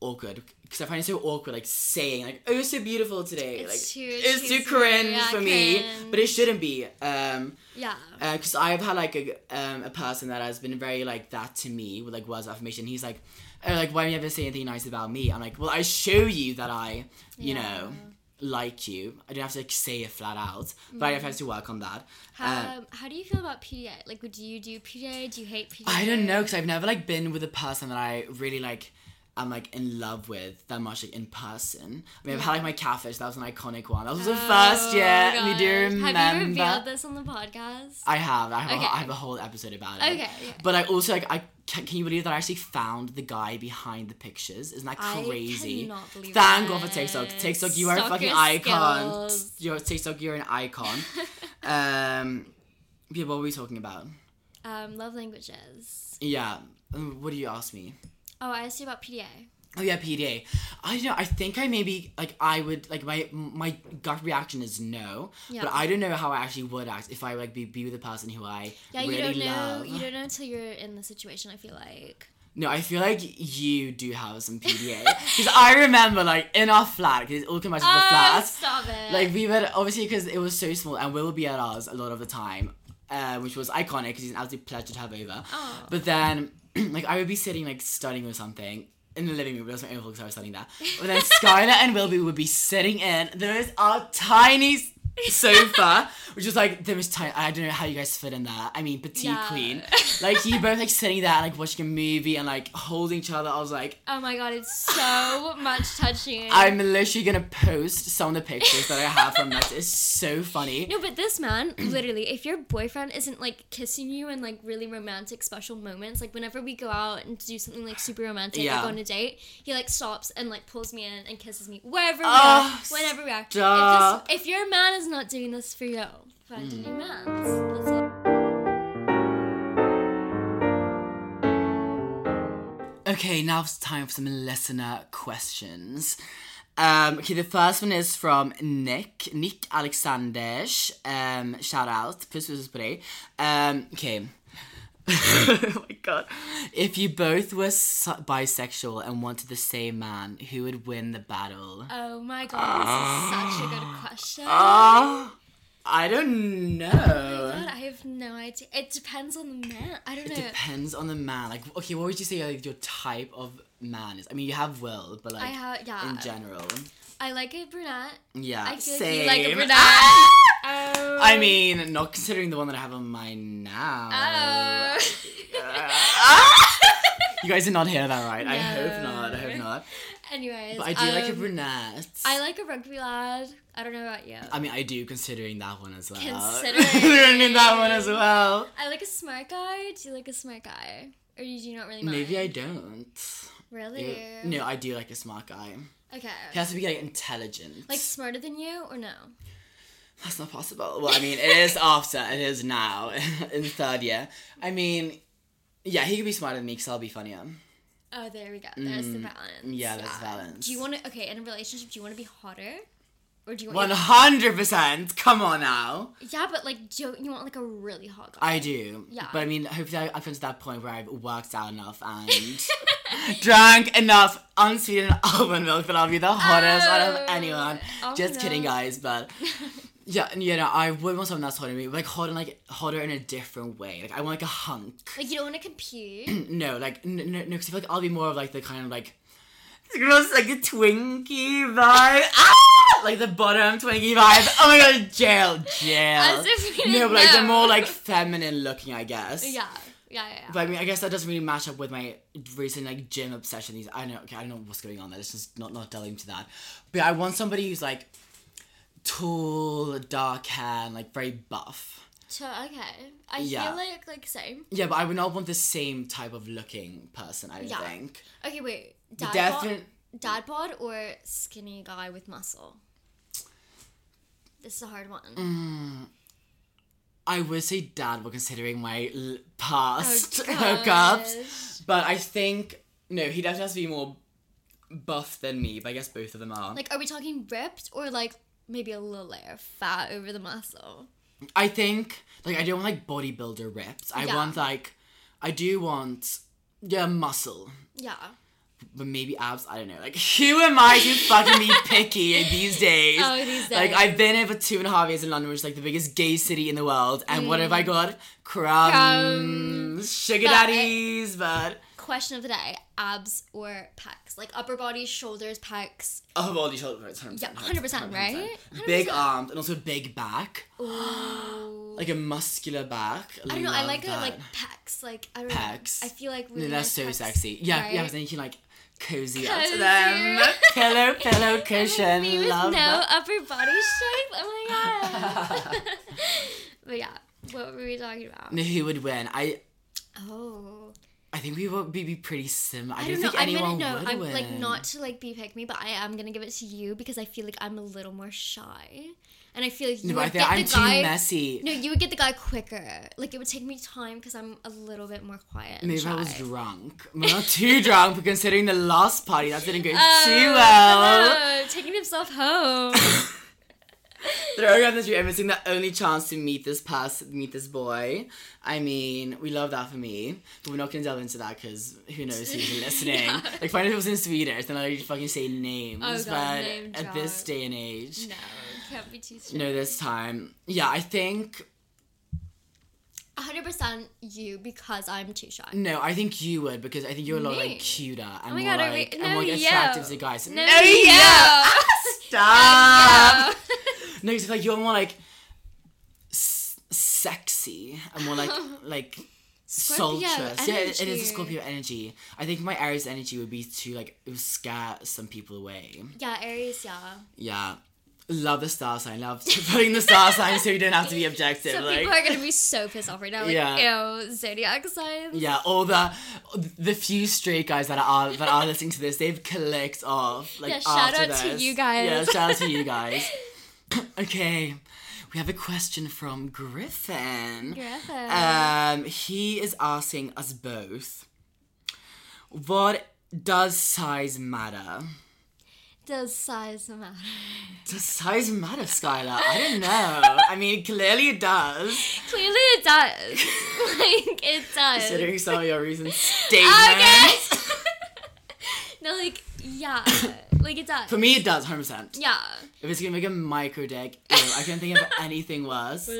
awkward. Because I find it so awkward like saying like oh you're so beautiful today. It's like too it's too cringe Yeah, for me, cringe. but it shouldn't be. Um, Yeah. because I've had like a um, a person that has been very like that to me with like words of affirmation. He's like, oh, like why don't you ever say anything nice about me? I'm like, well, I show you that I, you Yeah. know, like you. I don't have to like say it flat out, but I have to work on that. Uh, Um, how do you feel about PDA? Like, would you do PDA? Do you hate PDA? I don't know because I've never like been with a person that I really like. I'm like in love with that much like in person. I mean, I've had like my catfish. That was an iconic one. That was the first year. Oh, We do remember. Have you revealed this on the podcast? I have. I have, Okay. a, I have a whole episode about it. Okay, okay. But I also like I can, can you believe that I actually found the guy behind the pictures? Isn't that crazy? I cannot believe Thank. God for TikTok. TikTok, you are a fucking icon. You're TikTok. You're an icon. um, yeah. What were we talking about? Um, love languages. Yeah. um, What do you ask me? Oh, I asked you about PDA. Oh yeah, PDA. I don't know. I think I maybe like I would like my my gut reaction is no, Yeah. but I don't know how I actually would act if I like be, be with a person who I Yeah, really you don't know. love. You don't know until you're in the situation. I feel like. No, I feel like you do have some PDA because I remember like in our flat because it all came back to the Oh, flat. stop it. Like we would obviously because it was so small and Will would be at ours a lot of the time, uh, which was iconic because he's an absolute pleasure to have over. But then like I would be sitting like studying or something. In the living room, it was my own because I was studying that. But then Skylar and Wilby would be sitting in. There is our tiny sofa, which is like there was tiny. I don't know how you guys fit in there. I mean, petite Yeah. queen. Like you both like sitting there, like watching a movie and like holding each other. I was like, oh my god, it's so much touching. I'm literally gonna post some of the pictures that I have from that. It's so funny. No, but this man, literally, if your boyfriend isn't like kissing you in like really romantic, special moments, like whenever we go out and do something like super romantic, Yeah. like on a date, he like stops and like pulls me in and kisses me wherever we Oh, are, whenever we are. If, this, if your man is not doing this for you, find a new man. Okay, now it's time for some listener questions. Um, okay, the first one is from Nick, Nick Alexanders. Um, shout out, puss puss på dig. Um, okay. oh my god. If you both were su- bisexual and wanted the same man, who would win the battle? Oh my god, this is such a good question. Ah, I don't know. Oh my God, I have no idea. It depends on the man. I don't It know. It depends on the man. Like, okay, what would you say like your type of man is? I mean, you have Will, but like I have yeah. in general, I like a brunette. yeah. I feel same. like you like a brunette. Ah! Oh. I mean, not considering the one that I have on mine now. Oh. You guys did not hear that right. I hope not. I hope not. Anyways, But I do like a um, brunette. I like a rugby lad. I don't know about you. I mean, I do considering that one as well. Considering. Considering that one as well. I like a smart guy. Do you like a smart guy, or do you not really mind? Maybe I don't. Really? No, I do like a smart guy. Okay. He has to be like intelligent. Like smarter than you, or no? That's not possible. Well, I mean, it is after. It is now in the third year. I mean, yeah, he could be smarter than me because I'll be funnier. Oh, there we go. There's the balance. Mm, yeah, there's balance. Do you want to? Okay, in a relationship, do you want to be hotter, or do you One want? hundred percent. Come on now. Yeah, but like, do you want like a really hot guy? I do. Yeah. But I mean, hopefully, I- I've come to that point where I've worked out enough and drank enough unsweetened almond milk that I'll be the hottest out of Oh. anyone. Oh, Just kidding, guys. But yeah, and, you know, I would want someone that's hotter than me, like hotter, like hotter in a different way. Like I want like a hunk. Like you don't want to compete. No, like no, no, because I feel like I'll be more of like the kind of like It's like a Twinkie vibe. Ah! Like the bottom Twinkie vibe. Oh my god, jail, jail. As if we no, but like the know. more like feminine looking, I guess. Yeah, yeah, yeah. yeah. But I mean, I guess that doesn't really match up with my recent like gym obsession. These I know, okay, I don't know what's going on there. Let's just not not delve into that. But I want somebody who's like tall, dark hair, and like very buff. So, okay, I Yeah. feel like like same. Yeah, but I would not want the same type of looking person. I don't Yeah. think. Okay, wait. Dad defin- bod, dad bod or skinny guy with muscle? This is a hard one. Mm. I would say dad, but considering my l- past Oh, hookups, but I think no, he definitely has to be more buff than me. But I guess both of them are. Like, are we talking ripped or like maybe a little layer of fat over the muscle? I think like I don't want like bodybuilder ripped. I Yeah. want like I do want yeah muscle, Yeah. But maybe abs. I don't know. Like who am I to fucking be picky these days? Oh, these Like. I've been here for two and a half years in London, which is like the biggest gay city in the world, and what have I mm. got? Crumbs, Crumbs. sugar But- daddies, but Question of the day: abs or pecs? Like upper body, shoulders, pecs. oh, body shoulders, 100%, Yeah, 100%, right? Big 100%. arms and also big back, Ooh. like a muscular back. I don't know. I like it like pecs. Like I don't Pecs. know. I feel like really No, that's nice so pecs, sexy. Yeah, right? yeah, then you can like cozy up to them. pillow, pillow, Me cushion. with Love no upper body shape. Oh my god. but yeah, what were we talking about? Who would win? I Oh, I think we would be, pretty similar. I, I don't, don't know. think I'm anyone gonna know. I'm win. like not to like be pick me, but I am gonna give it to you because I feel like I'm a little more shy, and I feel like you No, would think get I'm the too guy. messy. No, you would get the guy quicker. Like it would take me time because I'm a little bit more quiet. Maybe if I was drunk. I'm not too drunk, but considering the last party, that didn't go Oh, too well. no, taking himself home. Throwing out the street and missing the only chance to meet this past meet this boy. I mean, we love that for me, but we're not gonna delve into that because who knows who's listening. Like, find if it was in Swedish, then I'd fucking say names. Oh, God, but name at this day and age, no, can't be too strict. no, this time, yeah, I think 100% you because I'm too shy. no, I think you would because I think you're a lot Me? like cuter and Oh my more god, like we? and more like, attractive to guys. No, yo! yo. Stop. No, it's like you're more like s- sexy and more like like Scorpio sultrous. Yeah, it- it is a Scorpio energy. I think my Aries energy would be to like scare some people away. Yeah, Aries, yeah. Yeah. Love the star sign. Love putting the star sign so you don't have to be objective. So like, people are gonna be so pissed off right now. Like, Yeah. ew, zodiac signs. yeah, all the the few straight guys that are that are listening to this, they've clicked off. Like Yeah, shout out to you guys. Yeah, shout out to you guys. okay, we have a question from Griffin. Griffin. Um, he is asking us both, what does size matter? Does size matter? Does size matter, Skylar? I don't know. I mean, clearly it does. Clearly it does. like, it does. Considering some of your recent statements. Okay. no, like, yeah. Like, it does. For me, it does, 100%. Yeah. If it's gonna make a micro dick, ew, I can't think of anything worse.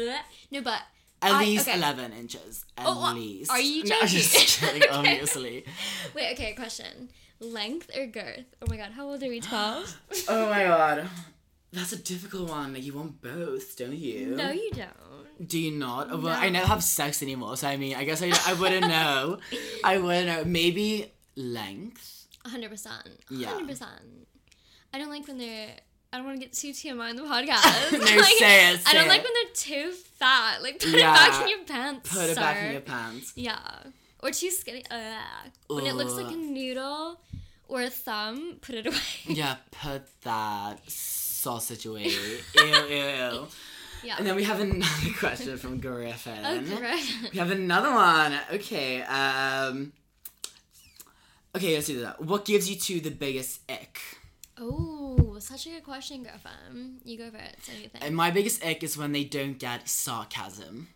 No, but. At I- least okay. 11 inches. Oh, at Oh, least. are you No, I'm just kidding, obviously. Wait, okay, question. Length or girth? Oh my god, how old are we? 12? Oh my god. That's a difficult one. You want both, don't you? no, you don't. Do you not? Oh, Well, I never have sex anymore, so I mean, I guess I, I wouldn't know. I wouldn't know. Maybe length? 100%. Yeah. 100%. I don't like when they're. I don't want to get too TMI in the podcast. No, Like, say it, I don't say like when they're too fat. Like, put Yeah. it back in your pants. Put it back in your pants. Yeah. Or too skinny. Ugh. When it looks like a noodle or a thumb, put it away. Yeah, put that sausage away. ew, ew, ew. yeah. And then we have another question from Griffin. oh, correct. We have another one. Okay. Um. Okay, let's do that. What gives you two the biggest ick? Oh, such a good question, Griffin. You go for it. Say anything. And my biggest ick is when they don't get sarcasm.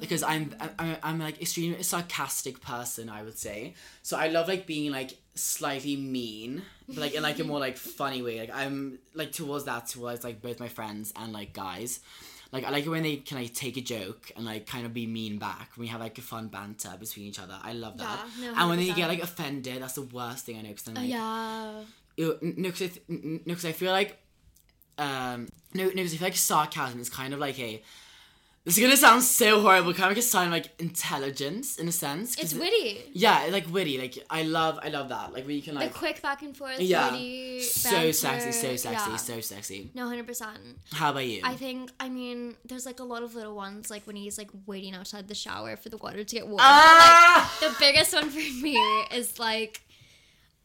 Because I'm, I'm I'm like extremely sarcastic person, I would say. So I love like being like slightly mean, but like in like a more like funny way. Like I'm like towards that towards like both my friends and like guys. Like I like it when they can like take a joke and like kind of be mean back. When we have like a fun banter between each other, I love that. Yeah, no, and when they get like offended, that's the worst thing I know. Because then like, yeah. Ew, no, because I, th- n- I feel like, um, no, no, because I feel like sarcasm is kind of like a. This is gonna sound so horrible, kind of like a sign of like intelligence in a sense. It's it- witty. Yeah, like witty. Like I love, I love that. Like where you can like The quick back and forth, yeah, witty, so banter, sexy, so sexy, yeah. so sexy. No, hundred percent. How about you? I think I mean there's like a lot of little ones like when he's like waiting outside the shower for the water to get warm. Ah! But, like, the biggest one for me is like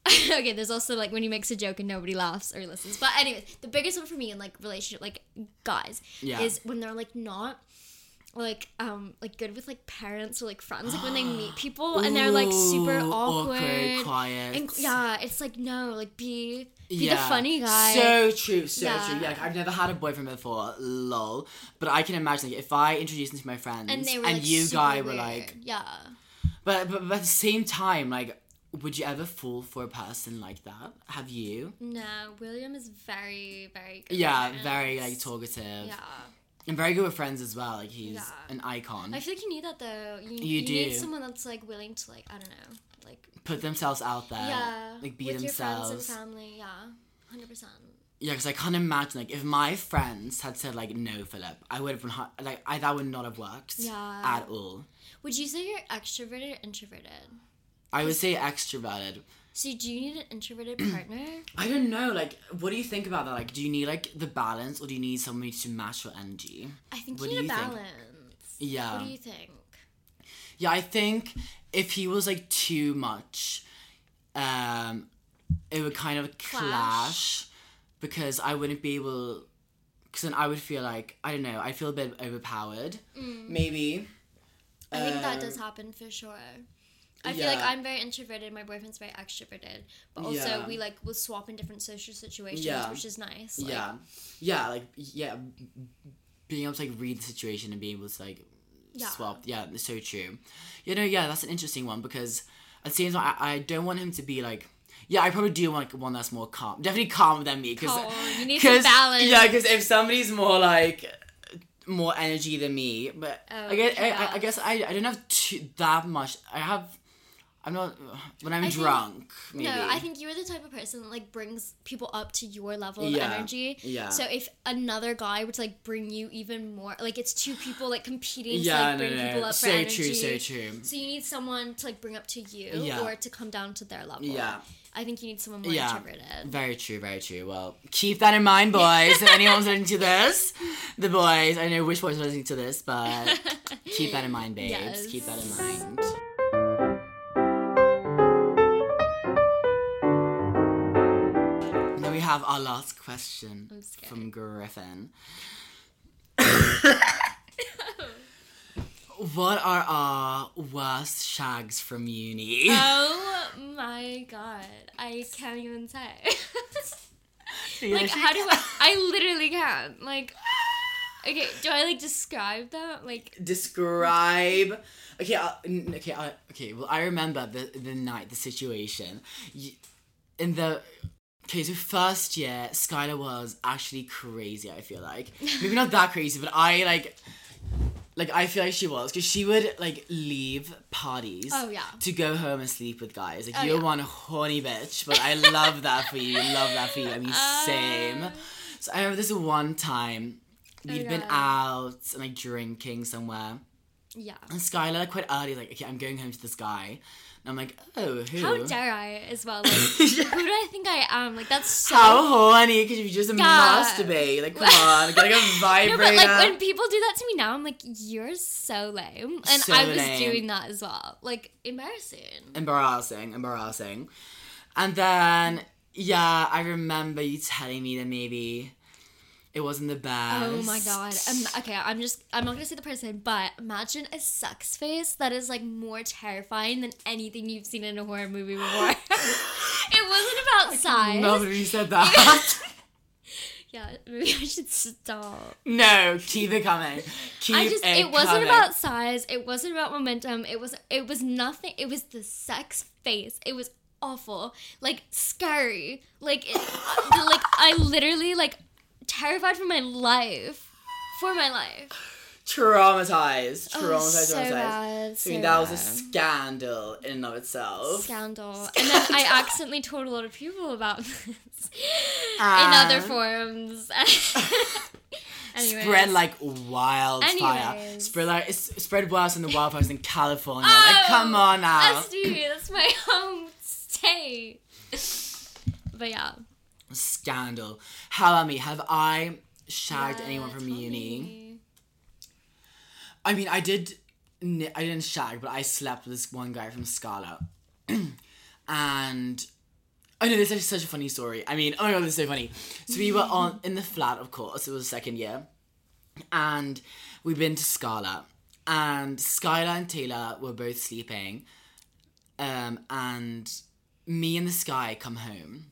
okay, there's also like when he makes a joke and nobody laughs or listens. But anyway, the biggest one for me in like relationship like guys Yeah. is when they're like not like um like good with like parents or like friends like when they meet people and they're like super Ooh, awkward, awkward, quiet. and yeah it's like no like be be the funny guy So true, so Yeah. true. Yeah, like, I've never had a boyfriend before, lol. But I can imagine like, if I introduced him to my friends and they were like, you guy were like, yeah but, but but at the same time, like, would you ever fall for a person like that? Have you? No, William is very, very good. Yeah, very like talkative. Yeah. And very good with friends as well. Like he's Yeah. an icon. I feel like you need that though. You, You you need do. someone that's like willing to like I don't know, like Put themselves out there. yeah, Like be with themselves. your friends and family. Yeah, hundred percent. Yeah, because I can't imagine like if my friends had said like no, Filip, I would have been like I that would not have worked. Yeah. At all. Would you say you're extroverted or introverted? I would say extroverted. So do you need an introverted partner? I don't know. Like, what do you think about that? Like, do you need like the balance, or do you need somebody to match your energy? I think What you need a you think? balance. Yeah. What do you think? Yeah, I think if he was like too much, um, it would kind of clash, Clash. because I wouldn't be able. Because then I would feel like I don't know. I feel a bit overpowered. Maybe. I think that Um, does happen for sure. I feel like. I'm very introverted. My boyfriend's very extroverted, but also Yeah. we like will swap in different social situations, Yeah. which is nice. Like, yeah, yeah, like yeah, being able to like read the situation and being able to like Yeah. swap. Yeah, it's so true. You know, yeah, that's an interesting one because it seems like I, I don't want him to be like. Yeah, I probably do want like, one that's more calm. Definitely calmer than me. Cause, Calm. You need some balance. Yeah, because if somebody's more like more energy than me, but Oh, I guess I, yeah. I, I guess I, I don't have too, that much. I have. I'm not when I'm I think- drunk. Maybe. No, I think you're the type of person that like brings people up to your level of Yeah, energy. yeah. So if another guy were to like bring you even more, like it's two people like competing Yeah, to like no, bring no, people up so for true, energy. so true. So you need someone to like bring up to you Yeah. or to come down to their level. Yeah. I think you need someone more Yeah, introverted. very true, very true. Well, keep that in mind, boys. if anyone's listening to this, the boys, I know which boys are listening to this, but keep that in mind, babes. Yes. Keep that in mind. Have our last question from Griffin. what are our worst shags from uni? Oh my god. I can't even say. Yeah, like how do I I literally can't. Like Okay, do I like describe that? Like describe okay uh, n- okay uh, okay well i remember the the night the situation in the okay so first year skylar was actually crazy i feel like maybe not that crazy but i like like i feel like she was because she would like leave parties Oh, yeah. to go home and sleep with guys like Oh, you're yeah. one horny bitch but i love that for you love that for you i mean same um, so i remember this one time we'd been God. out and like drinking somewhere yeah. and Skylar, like, quite early, like, okay, I'm going home to this guy. And I'm like, oh, who? How dare I as well? Like, who do I think I am? Like, that's so. How horny, because you just Yeah. masturbate. Like, come on, get like a no, but like when people do that to me now, I'm like, you're so lame, and So I was lame. doing that as well. Like embarrassing. embarrassing, embarrassing. And then, yeah, I remember you telling me that maybe it wasn't the best. Oh my god. Um, okay, I'm just I'm not gonna say the person, but imagine a sex face that is like more terrifying than anything you've seen in a horror movie before. it wasn't about size. Nobody said that. Yeah, maybe I should stop. no, keep it coming. Keep I just it it wasn't coming. about size, it wasn't about momentum, it was it was nothing it was the sex face. It was awful. Like scary. Like it, like I literally like terrified for my life for my life. Traumatized. Traumatized. Oh, so traumatized. bad, I mean, so that was a scandal in and of itself. Scandal. And then I accidentally told a lot of people about this in Ah. other forums. Spread like wildfire. Anyways. Spread like it's spread worse than the wildfires in California. like, come on now. Me. That's my home state. But yeah. Scandal. How about me? Have I shagged Yeah, anyone from uni? me. I mean, I did. I didn't shag, but I slept with this one guy from Scala, and I know this is such a funny story. I mean, oh my god, this is so funny. So we were on in the flat, of course. It was second year, and we've been to Scala, and Skylar and Taylor were both sleeping, um, and me and this guy come home,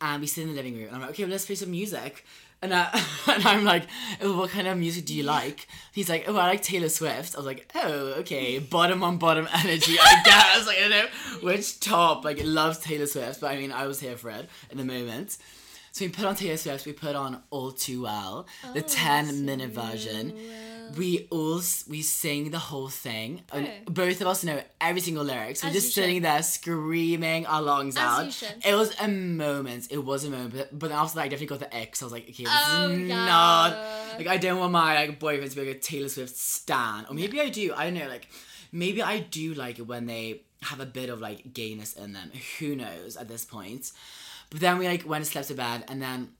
and we sit in the living room, and I'm like, okay, well, let's play some music. And, uh, and I'm like, oh, what kind of music do you like? He's like, oh, I like Taylor Swift. I was like, oh, okay, bottom on bottom energy, I guess. like, I don't know which top, like, it loves Taylor Swift, but I mean, I was here for it in the moment. So we put on Taylor Swift, we put on All Too Well, the 10 minute version. We all, we sing the whole thing. And both of us know every single lyrics. We're As just sitting should. there screaming our lungs As out. It was a moment. It was a moment. But, but after that, I definitely got the X. I was like, okay, this Oh, is yeah. not. Like, I don't want my like boyfriend to be like a Taylor Swift stan. Or maybe I do. I don't know. Like, maybe I do like it when they have a bit of like gayness in them. Who knows at this point? But then we like went and slept to bed, and then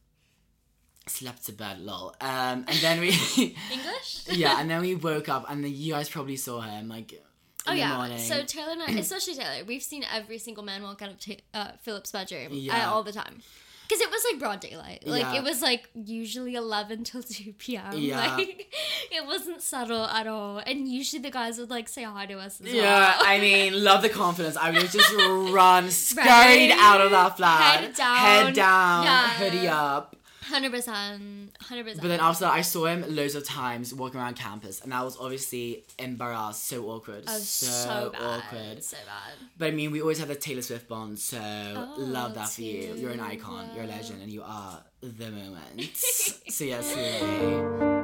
slept to bed, lol. Um, and then we. English? yeah, and then we woke up, and then you guys probably saw him like. In Oh yeah. morning. So Taylor and I, especially Taylor, we've seen every single man walk out of ta- uh, Filip's bedroom uh, Yeah. all the time. Because it was like broad daylight. Like Yeah. it was like usually 11 till 2 p.m. Yeah. Like it wasn't subtle at all. And usually the guys would like say hi to us as Yeah, well. I mean, love the confidence. I would just run, scurried Right? out of that flat, Head down. head down, Yeah. hoodie up. 100%. 100%. But then after that, I saw him loads of times walking around campus, and that was obviously embarrassed, so awkward, so, so, bad. awkward. So bad. But I mean, we always have the Taylor Swift bond, so Oh, love that for you. You're an icon, you're a legend, and you are the moment. so yes, really.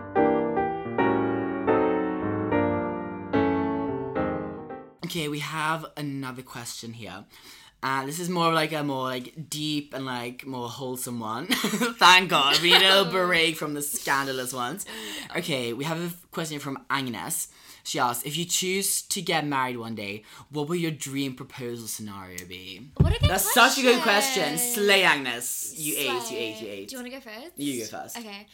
Okay, we have another question here. Uh, this is more like a more like deep and like more wholesome one. Thank God, we need a little break from the scandalous ones. Okay, we have a question from Agnes. She asks, if you choose to get married one day, what will your dream proposal scenario be? What a good That's question. such a good question. Slay Agnes. You ate, you Slay. ate, you ate. Do you want to go first? You go first. Okay.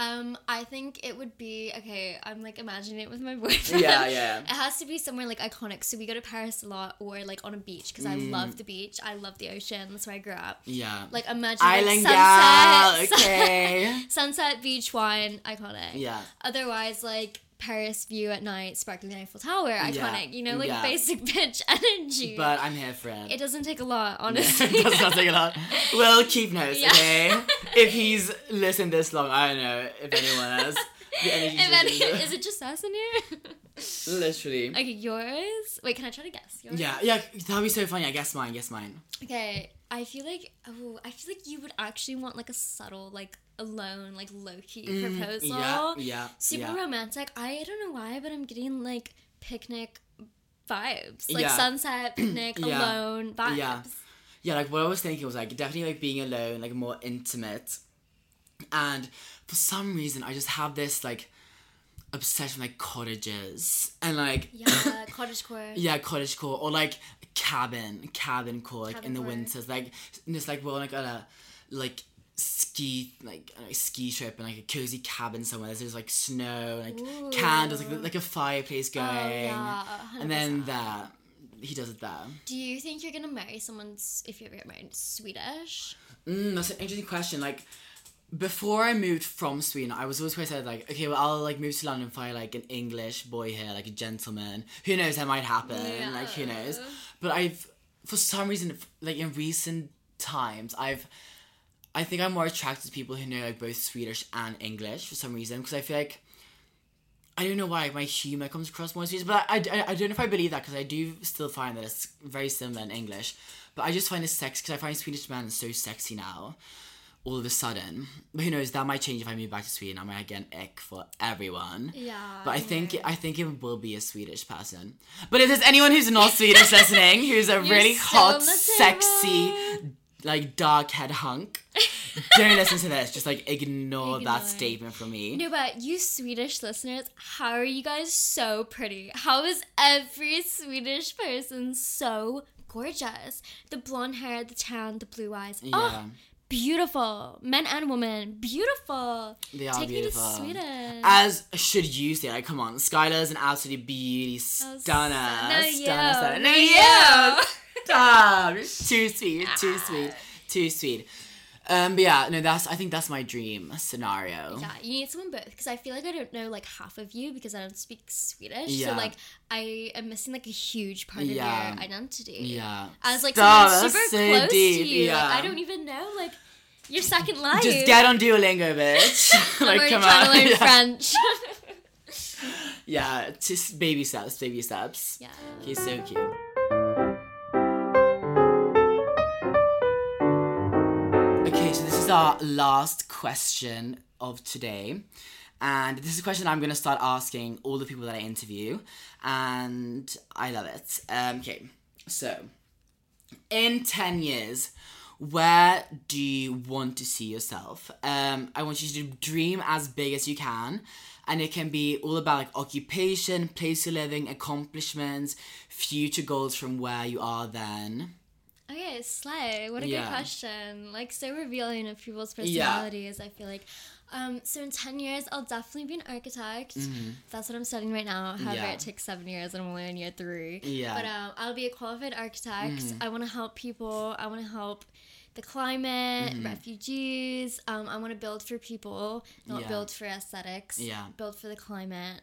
Um, I think it would be okay. I'm like imagining it with my boyfriend. Yeah, yeah. It has to be somewhere like iconic. So we go to Paris a lot, or like on a beach because I Mm. love the beach. I love the ocean. That's where I grew up. Yeah. Like imagine Island like, gal, sunset, okay. sunset, beach, wine, iconic. Yeah. Otherwise, like Paris view at night, sparkling Eiffel Tower, iconic. You know, like yeah. basic bitch energy. But I'm here for it. it doesn't take a lot, honestly. it does not take a lot. We'll keep notes, Yeah. okay? if he's listened this long, I don't know if anyone has. The energy any, is it just us in here? Literally. okay, yours. Wait, can I try to guess? Yours? Yeah, yeah, that'd be so funny. I guess mine, guess mine. Okay, I feel like oh, I feel like you would actually want like a subtle, like alone, like low key proposal. Mm, yeah, yeah, Super yeah. romantic. I don't know why, but I'm getting like picnic vibes, like Yeah. sunset, picnic, Yeah. alone vibes. Yeah. Yeah, like what I was thinking was like definitely like being alone, like more intimate. And for some reason, I just have this like obsession with like cottages and like Yeah, cottage core. Yeah, cottage core or like cabin, cabin core, like in the core. winters, like just like we're like on a like ski like a ski trip and like a cozy cabin somewhere. There's like snow, like candles, like like a fireplace going, Oh, yeah, and then that he does it there. Do you think you're gonna marry someone if you ever get married Swedish? Mm, that's an interesting question. Like before I moved from Sweden, I was always quite said like, okay, well I'll like move to London and find like an English boy here, like a gentleman. Who knows? That might happen. Like who knows? But I've for some reason, like in recent times, I've I think I'm more attracted to people who know like both Swedish and English for some reason because I feel like. I don't know why my humor comes across more Swedish, but I, I, I don't know if I believe that because I do still find that it's very similar in English. But I just find it sexy because I find Swedish men so sexy now all of a sudden. But who knows? That might change if I move back to Sweden. I might get an ick for everyone. Yeah, But I think yeah. I think it will be a Swedish person. But if there's anyone who's not Swedish listening, who's a really still on hot, sexy. Like dark head hunk, don't listen to this. Just like ignore, Ignore. that statement from me. No, but you Swedish listeners, how are you guys so pretty? How is every Swedish person so gorgeous? The blonde hair, the tan, the blue eyes. Yeah. Oh, beautiful. Men and women, beautiful. They are Take beautiful. me to Sweden. As should you say, like, come on, Skylar's an absolute beauty Oh, stunner. no, stunner, you. stunner. No, you. Stop. Too sweet. Too sweet. Too sweet. Um, but yeah, no, that's I think that's my dream scenario. Yeah, you need someone both because I feel like I don't know like half of you because I don't speak Swedish. Yeah. So like I am missing like a huge part of Yeah. your identity. Yeah. As like Stop, someone super so close deep, to you. yeah. Like I don't even know like your second life. Just get on Duolingo, bitch. I'm like, come trying on. to learn yeah. French. Yeah, just baby steps, baby steps. yeah. He's so cute. Our last question of today. And this is a question I'm going to start asking all the people that I interview. And I love it. Um, okay, so in 10 years, where do you want to see yourself? Um, I want you to dream as big as you can. And it can be all about like occupation, place of living, accomplishments, future goals from where you are then. Okay, Slay. What a Yeah. good question. Like so revealing of people's Yeah. personalities. I feel like. Um, so in ten years, I'll definitely be an architect. That's what I'm studying right now. However, Mm-hmm. Yeah. it takes seven years, and I'm only in year three. Yeah. But um, I'll be a qualified architect. Mm-hmm. I want to help people. I want to help the climate, Mm-hmm. refugees. Um, I want to build for people, not Yeah. build for aesthetics. Yeah. Build for the climate.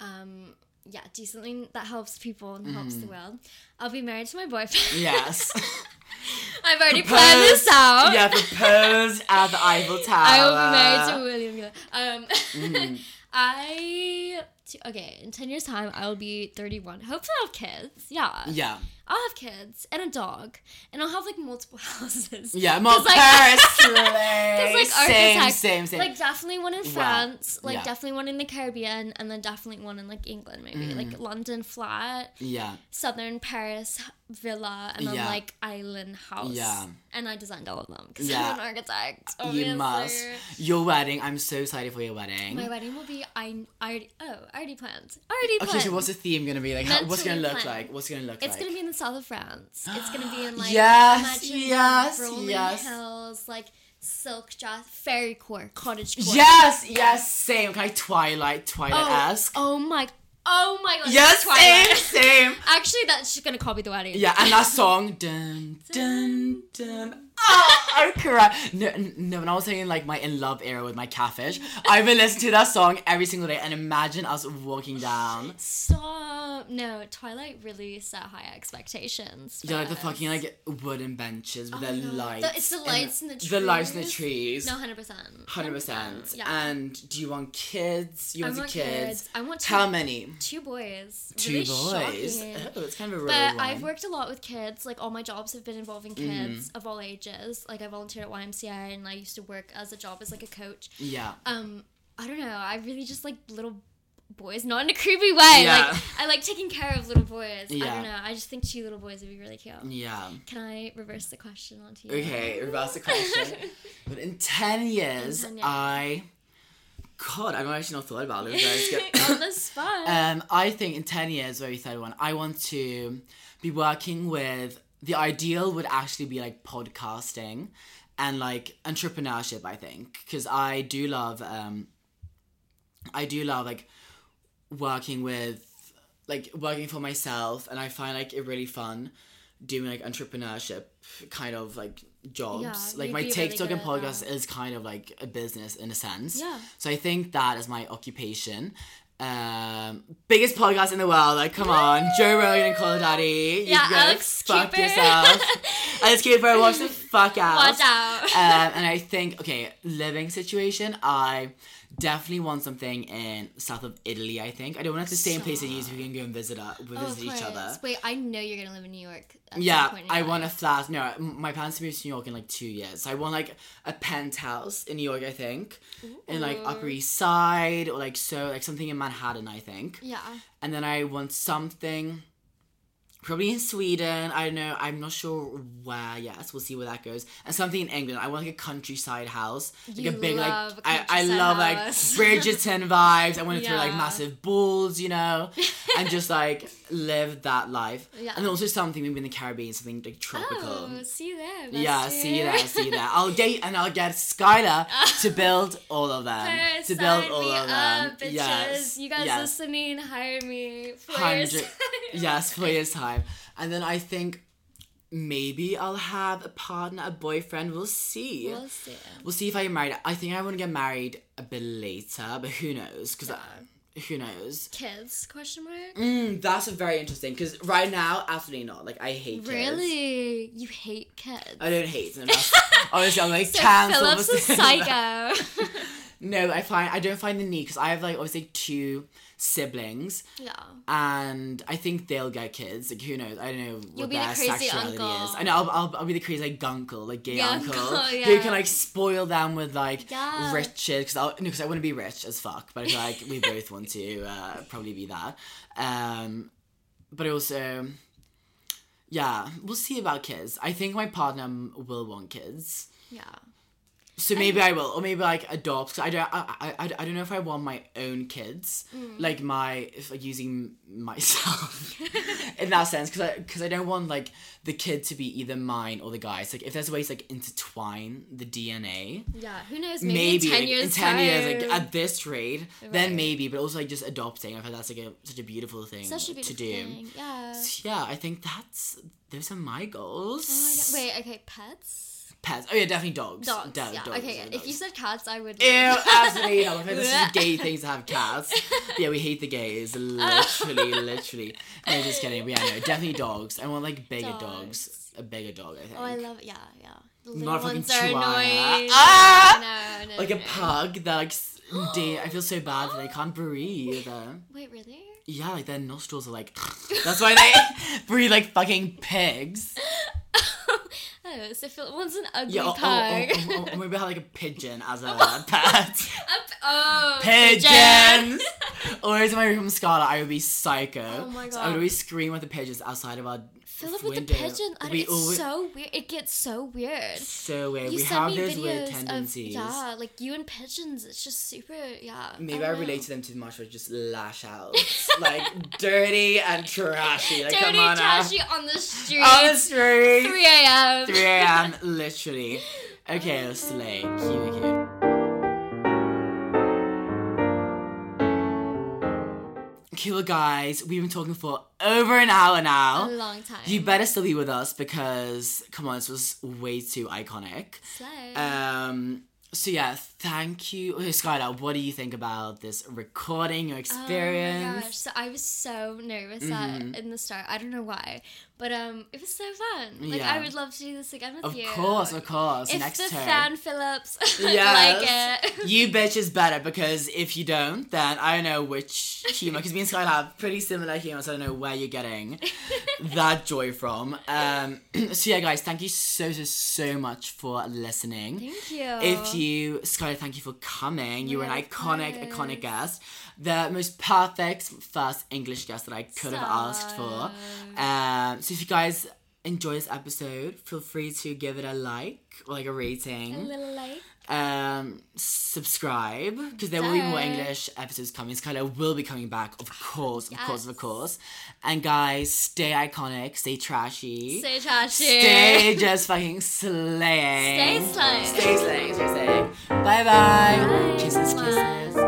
Um, yeah, do something that helps people and helps Mm-hmm. the world. I'll be married to my boyfriend. Yes. I've already planned this out. yeah, propose at the Eiffel Tower. I will be married to William. Um, Mm-hmm. I okay in ten years time I will be thirty one. Hopefully I'll have kids. Yeah, Yeah. I'll have kids and a dog, and I'll have like multiple houses. Yeah, 'Cause, like. Like same, same, same. like definitely one in Wow. France, like Yeah. definitely one in the Caribbean, and then definitely one in like England, maybe Mm-hmm. like London flat, yeah. Southern Paris villa, and then Yeah. like island house. Yeah. and I designed all of them because Yeah. I'm an architect. You must. Your wedding. I'm so excited for your wedding. My wedding will be I I already oh I already planned already planned. okay, so what's the theme gonna be? Like, how, what's gonna look planned. like? What's gonna look It's like? It's gonna be in the south of France. It's gonna be in like Yes, imagine yes, rolling yes. hills, like silk dress, fairy core, cottage core. Yes, yes, same. Kind of Twilight, Oh, Twilight-esque. oh my, oh my god. yes, Twilight. same, same. Actually, that's just gonna copy the wedding. Yeah, and that song, dun dun dun. Oh, I cry. No, no, when I was saying like my in love era with my catfish, I've been listening to that song every single day, and imagine us walking down. Stop. No, Twilight really set high expectations. Yeah, like the for fucking like wooden benches with Oh the God. lights. The- it's the lights in the trees. The lights in the trees. No, hundred percent. Hundred percent. Yeah. And do you want kids? You I want, want kids? kids. I want two- How many? Two boys. Two really boys. shocking. Oh, it's kind of a But. I've worked a lot with kids. Like all my jobs have been involving Mm-hmm. kids of all ages. Like I volunteered at YMCA and I used to work as a job as like a coach. Yeah. Um, I don't know. I really just like little boys, not in a creepy way. Yeah. Like I like taking care of little boys. I don't know. I just think two little boys would be really cute. Yeah. Can I reverse the question onto you? Okay, reverse the question. but in 10 years, 10 years. I. God, I've actually not thought about this. On the spot. um, I think in 10 years, very third one, I want to be working with. The ideal would actually be like podcasting and like entrepreneurship, I think. Because I do love. Um, I do love like working with like working for myself and I find like it really fun doing like entrepreneurship kind of like jobs. Yeah, like my really TikTok good and at podcast is kind of like a business in a sense. Yeah. So I think that is my occupation. Um, biggest podcast in the world. Like, come on, Joe Rogan and Call Daddy. You Yeah, Alex fuck Cooper. yourself. Alex Cooper, watch the fuck out. Watch out. um, and I think okay, living situation. I definitely want something in south of Italy. I think I don't want to have the same place as you, so we can go and visit uh, Oh, visit each other. Wait, I know you're gonna live in New York. Yeah, in I want a flat. No, my plans to move to New York in like two years. So I want like a penthouse in New York. I think, in like Upper East Side or like so like something in Manhattan. I think, Yeah. and then I want something. Probably in Sweden. I don't know. I'm not sure where. Yes, we'll see where that goes. And something in England. I want like a countryside house, like You a big like. a I, I love like Bridgerton vibes. I want to throw like massive balls, you know, and just like live that life. Yeah. And also something maybe in the Caribbean, something like tropical. Oh, see you there. Yeah, see that, see that. I'll get and I'll get Skylar to build all of them. To build all of them. up, bitches. Yes. You guys yes. listening, hire me. Four Hundred. years. yes, for years time. And then I think maybe I'll have a partner, a boyfriend. We'll see. We'll see. We'll see if I get married. I think I want to get married a bit later, but who knows? Because who knows? Kids? Question mark. Mm, that's very interesting. Because right now, absolutely not. Like I hate kids. Really? You hate kids? I don't hate them. Honestly, I'm like So cancel. Filip's a psycho. No, I find I don't find the need because I have like obviously two siblings, yeah. and I think they'll get kids. Like who knows? I don't know You'll what be the their sexuality uncle. is. I know I'll, I'll, I'll be the crazy like gunkle, like gay Yeah, uncle, uncle, who yeah. can like spoil them with like Yeah. riches. Because I because I want to be rich as fuck, but I feel like we both want to uh, probably be that. Um, but also. Yeah, we'll see about kids. I think my partner will want kids. Yeah. So maybe I will, or maybe like adopt. 'cause I don't, I, I, I I don't know if I want my own kids, Mm. like my, if like using myself in that sense, because I, because I don't want like the kid to be either mine or the guy's. Like if there's ways like intertwine the DNA, Yeah. Who knows? Maybe, maybe, in ten like, years. in ten years, like at this rate, then maybe. But also like just adopting. I feel that's like a such a beautiful thing Such a to beautiful do. thing. Yeah. So, yeah, I think that's those are my goals. Oh my god. Wait. Okay. Pets. Pets. Oh yeah, definitely dogs. Dogs. De- yeah. dogs, okay. yeah, If you said cats, I would. Ew, absolutely not. This is gay things to have cats. Yeah, we hate the gays. Literally, literally. No, just kidding. But yeah, no, definitely dogs. I want like bigger dogs. Dogs. A bigger dog, I think. Oh, I love. Yeah. Yeah. The little Not a fucking ones are annoying. Ah! No. No. like no, a pug that like I feel so bad that they can't breathe. Wait. Really? Yeah, like their nostrils are like that's why they breathe like fucking pigs. Oh, so Filip wants an ugly Yeah, or, pug. or, or, or maybe have like a pigeon as a pet. A p- oh, Pigeons! Always in my room, Scarlet, I would be psycho. Oh my So I would God. always scream at the pigeons outside of our Filip with the pigeon. I We it's always- so weird. It gets so weird. so weird. You we send have me those weird videos tendencies. of yeah, like you and pigeons. It's just super yeah. Maybe don't I relate to them too much, but just lash out. like dirty and trashy. Like, Dirty, come on now. trashy on the street. On the street. 3 a.m. 3 a.m. literally. Okay, slay. Cute, cute. Well, guys, we've been talking for over an hour now. A long time. You better still be with us because, come on, this was way too iconic. Slay. Um. So yeah, thank you, okay, Skylar. What do you think about this recording, your experience? Oh my gosh! So I was so nervous at, in the start. I don't know why, but um, it was so fun. Like Yeah. I would love to do this again with Of you. Of course, of course. If Next the term. fan Filips Yes. like it. you bitches better because if you don't, then I don't know which humor. Because me and Skylar have pretty similar humor, so I don't know where you're getting that joy from. Um, so yeah, guys, thank you so so so much for listening. Thank you. If you, Skylar, thank you for coming. You were an iconic, iconic guest. The most perfect first English guest that I could have asked for. Um, so if you guys enjoy this episode, feel free to give it a like or like a rating. A little like. um subscribe because there will be more english episodes coming. Skylar will be coming back of course of course of course. And guys stay iconic stay trashy. Stay trashy. stay just fucking slaying. Stay slaying. stay slaying stay slaying. Bye bye Bye. kisses kisses. Mom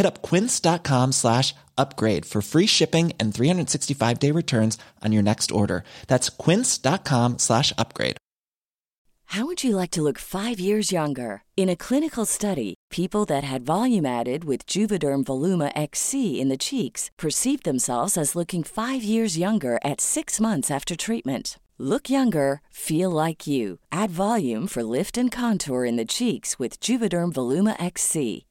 Hit up quince.com slash upgrade for free shipping and 365 day returns on your next order. That's quince.com slash upgrade. How would you like to look five years younger? In a clinical study, people that had volume added with Juvederm Voluma XC in the cheeks perceived themselves as looking five years younger at six months after treatment. Look younger, feel like you. Add volume for lift and contour in the cheeks with Juvederm Voluma XC.